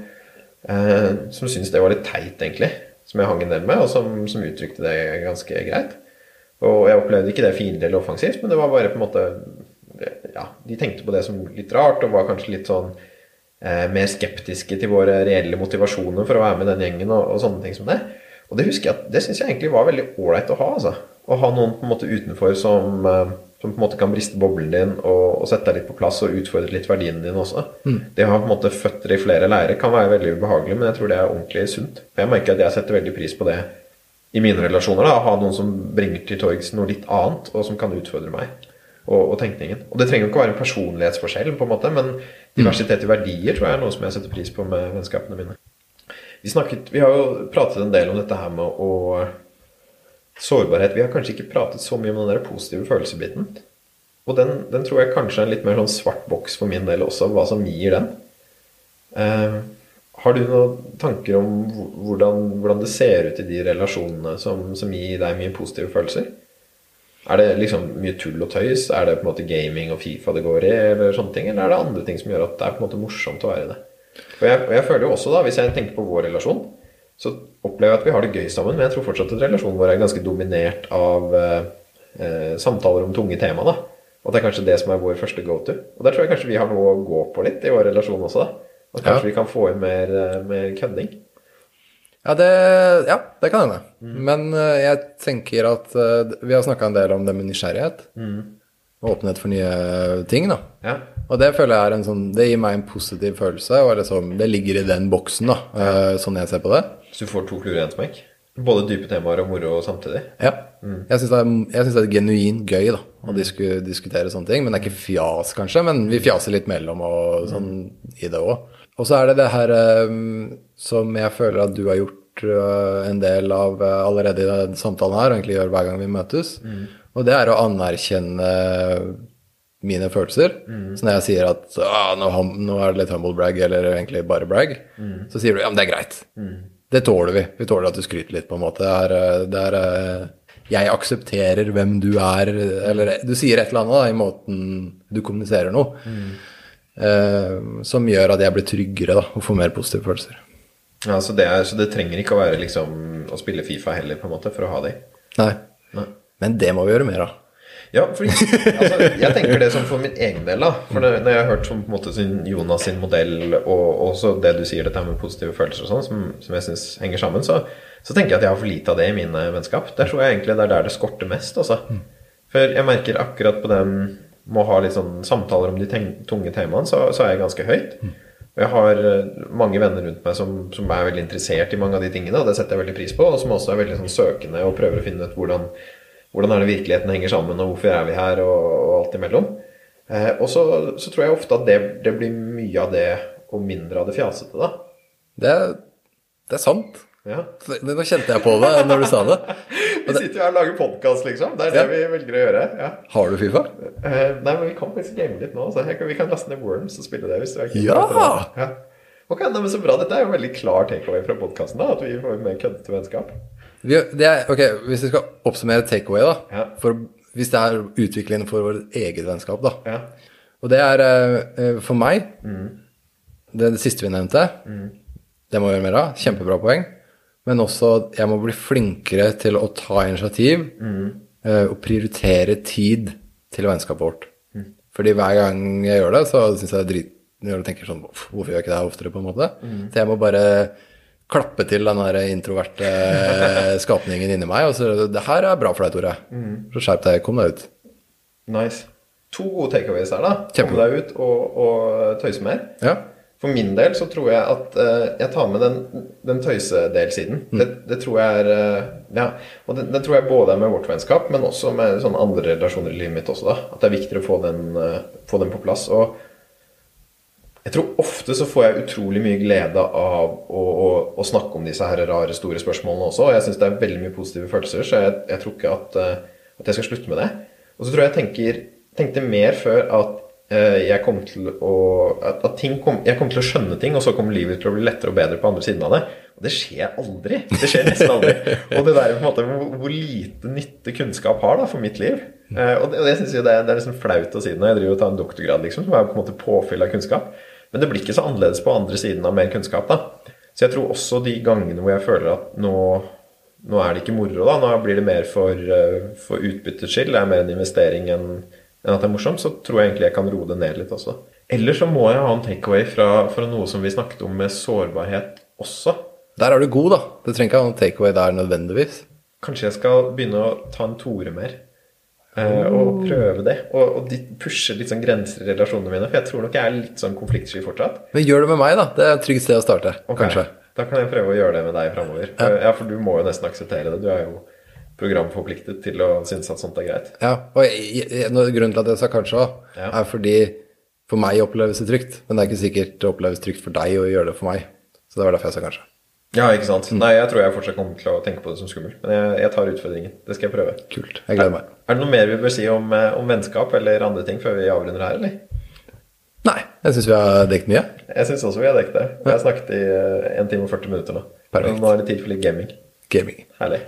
eh, som syntes det var litt teit, egentlig. Som jeg hang en del med, og som, som uttrykte det ganske greit. Og jeg opplevde ikke det fiendtlig eller offensivt, men det var bare på en måte Ja, de tenkte på det som litt rart, og var kanskje litt sånn eh, mer skeptiske til våre reelle motivasjoner for å være med den gjengen, og, og sånne ting som det. Og det husker jeg at det syns jeg egentlig var veldig ålreit å ha, altså. Å ha noen på en måte utenfor som, eh, som på en måte kan briste boblen din og, og sette deg litt på plass og utfordre litt verdiene dine også. Det å ha på en måte føtter i flere leirer kan være veldig ubehagelig, men jeg tror det er ordentlig sunt. Jeg merker at jeg setter veldig pris på det i mine relasjoner. da, Å ha noen som bringer til torgs noe litt annet, og som kan utfordre meg og, og tenkningen. Og det trenger jo ikke å være en personlighetsforskjell, på en måte, men diversitet i verdier tror jeg er noe som jeg setter pris på med vennskapene mine. Vi, snakket, vi har jo pratet en del om dette her med å Sårbarhet. Vi har kanskje ikke pratet så mye om den der positive følelsesbiten. Og den, den tror jeg kanskje er en litt mer sånn svart boks for min del også, hva som gir den. Eh, har du noen tanker om hvordan, hvordan, det ser ut i de relasjonene som, som gir deg mye positive følelser? Er det liksom mye tull og tøys? Er det på en måte gaming og Fifa det går i? Eller sånne ting? Eller er det andre ting som gjør at det er på en måte morsomt å være i det? Og jeg, og jeg føler jo også da, Hvis jeg tenker på vår relasjon, så opplever jeg at vi har det gøy sammen. Men jeg tror fortsatt at relasjonen vår er ganske dominert av eh, eh, samtaler om tunge tema. da. Og det er kanskje det som er vår første go-to. Og der tror jeg kanskje vi har noe å gå på litt i vår relasjon også. da. At kanskje ja. vi kan få inn mer, eh, mer kødding. Ja det, ja, det, kan hende. Mm. Men uh, jeg tenker at uh, vi har snakka en del om det med nysgjerrighet. Mm. Og åpenhet for nye ting. da. Ja. Og det føler jeg er en sånn, det gir meg en positiv følelse. og liksom, Det ligger i den boksen, da, uh, sånn jeg ser på det. Så du får to kluer i en smekk? Både dype temaer og moro samtidig? Ja. Mm. Jeg syns det, det, er genuint gøy da, å mm. disku, diskutere sånne ting. Men det er ikke fjas, kanskje. Men vi fjaser litt mellom og sånn mm. i det òg. Og så er det det her um, som jeg føler at du har gjort uh, en del av uh, allerede i denne samtalen her, og egentlig gjør hver gang vi møtes. Mm. Og det er å anerkjenne mine følelser. Mm. Så når jeg sier at nå, nå, er det litt humble brag, eller egentlig bare brag, så sier du ja, men det er greit. Det tåler vi. Vi tåler at du skryter litt, på en måte. Det er, det er, eh, jeg aksepterer hvem du er, eller du sier et eller annet da, i måten du kommuniserer noe, mm. Eh, som gjør at jeg blir tryggere da, og får mer positive følelser. Ja, så det, er, så det, trenger ikke å være liksom, å spille Fifa heller, på en måte, for å ha de? Nei. Nei. Men det må vi gjøre mer av. Ja, fordi, altså, jeg tenker det som for min egen del. da For det, Når jeg har hørt som, på en måte, sin, Jonas sin modell, og også det du sier, dette med positive følelser og sånn, som, som, jeg syns henger sammen, så, så, tenker jeg at jeg har for lite av det i mine vennskap. Der tror jeg egentlig det er der det skorter mest. Altså. For jeg merker akkurat på den med å ha litt sånn samtaler om de tunge temaene, så, så, er jeg ganske høyt. Og jeg har eh, mange venner rundt meg som, som, er veldig interessert i mange av de tingene, og det setter jeg veldig pris på, og som også er veldig sånn søkende og prøver å finne ut hvordan hvordan er det virkeligheten henger sammen, og hvorfor er vi her, og, og alt imellom. Eh, og så, så, tror jeg ofte at det, det, blir mye av det, og mindre av det fjasete, da. Det, det er sant. Ja. Nå kjente jeg på det når du sa det. vi sitter jo her og lager podkast, liksom. Det er det vi velger å gjøre. Ja. Har du Fifa? Uh, nei, men vi kan faktisk game litt nå. Så vi kan laste ned Worms og spille det. hvis du er Ja! ja. Ok, nei, men Så bra. Dette er jo en veldig klar takeaway fra podkasten. At vi får mer køddete vennskap. Er, ok, Hvis vi skal oppsummere takeaway, da ja. for, Hvis det er utviklingen for vårt eget vennskap, da. Ja. Og det er uh, for meg mm. det, det, siste vi nevnte. Mm. Det må vi gjøre mer av. Kjempebra poeng. Men også at jeg må bli flinkere til å ta initiativ mm. uh, og prioritere tid til vennskapet vårt. Mm. Fordi hver gang jeg gjør det, så syns jeg det er drit... Jeg tenker sånn Hvorfor gjør jeg ikke det her oftere, på en måte? Mm. Så jeg må bare klappe til den der introverte skapningen inni meg. Og så det her er bra for deg, Tore. Mm. Så skjerp deg. Kom deg ut. Nice. To gode takeaways her, da. Kjempe. Kom deg ut og, og tøyse mer. Ja. For min del så tror jeg at uh, jeg tar med den, den tøysedelsiden. Mm. Det, det, tror jeg er uh, Ja, og det, det, tror jeg både er med vårt vennskap, men også med sånne andre relasjoner i livet mitt også, da. At det er viktigere å få den, uh, få den på plass. Og jeg tror ofte så får jeg utrolig mye glede av å, å, å snakke om disse her rare, store spørsmålene også. Og jeg syns det er veldig mye positive følelser, så jeg, jeg tror ikke at, at, jeg skal slutte med det. Og så tror jeg jeg tenker, tenkte mer før at jeg kom til å at, kom, Jeg kom til å skjønne ting, og så kommer livet til å bli lettere og bedre på andre siden av det. Og det skjer aldri. Det skjer nesten aldri. og det der på en måte hvor, lite nytte kunnskap har da for mitt liv. Uh, og det, og jeg det er, det er liksom flaut å si når jeg driver og tar en doktorgrad, liksom, som er på en måte påfyll av kunnskap. Men det blir ikke så annerledes på andre siden av mer kunnskap. da. Så jeg tror også de gangene hvor jeg føler at nå, nå er det ikke moro, da, nå blir det mer for, eh, for utbyttets skyld, det er mer en investering enn enn at det er morsomt, så tror jeg egentlig jeg kan roe det ned litt også. Eller så må jeg ha en takeaway fra, fra noe som vi snakket om med sårbarhet også. Der er du god, da. Du trenger ikke ha en takeaway der nødvendigvis. Kanskje jeg skal begynne å ta en Tore mer. Eh, og prøve det. Og, og de pushe litt sånn grenser i relasjonene mine. For jeg tror nok jeg er litt sånn konfliktsky fortsatt. Men gjør det med meg, da. Det er et trygt sted å starte, Okay. kanskje. Da kan jeg prøve å gjøre det med deg framover. Ja. ja, for du må jo nesten akseptere det. Du er jo programforpliktet til å synes at sånt er greit. Ja, og jeg, jeg, grunnen til at jeg sa kanskje òg, Ja. er fordi for meg oppleves det trygt. Men det er ikke sikkert det oppleves trygt for deg å gjøre det for meg. Så det var derfor jeg sa kanskje. Ja, ikke sant? Nei, jeg tror jeg fortsatt kommer til å tenke på det som skummelt. Men jeg, jeg tar utfordringen. Det skal jeg prøve. Kult. Jeg gleder meg. Er det noe mer vi bør si om, eh, om vennskap eller andre ting før vi avrunder her, eller? Nei, jeg syns vi har dekket mye. Jeg syns også vi har dekket det. Vi har snakket i eh, 1 time og 40 minutter nå. Perfekt. Nå er det tid for litt gaming. Gaming. Herlig.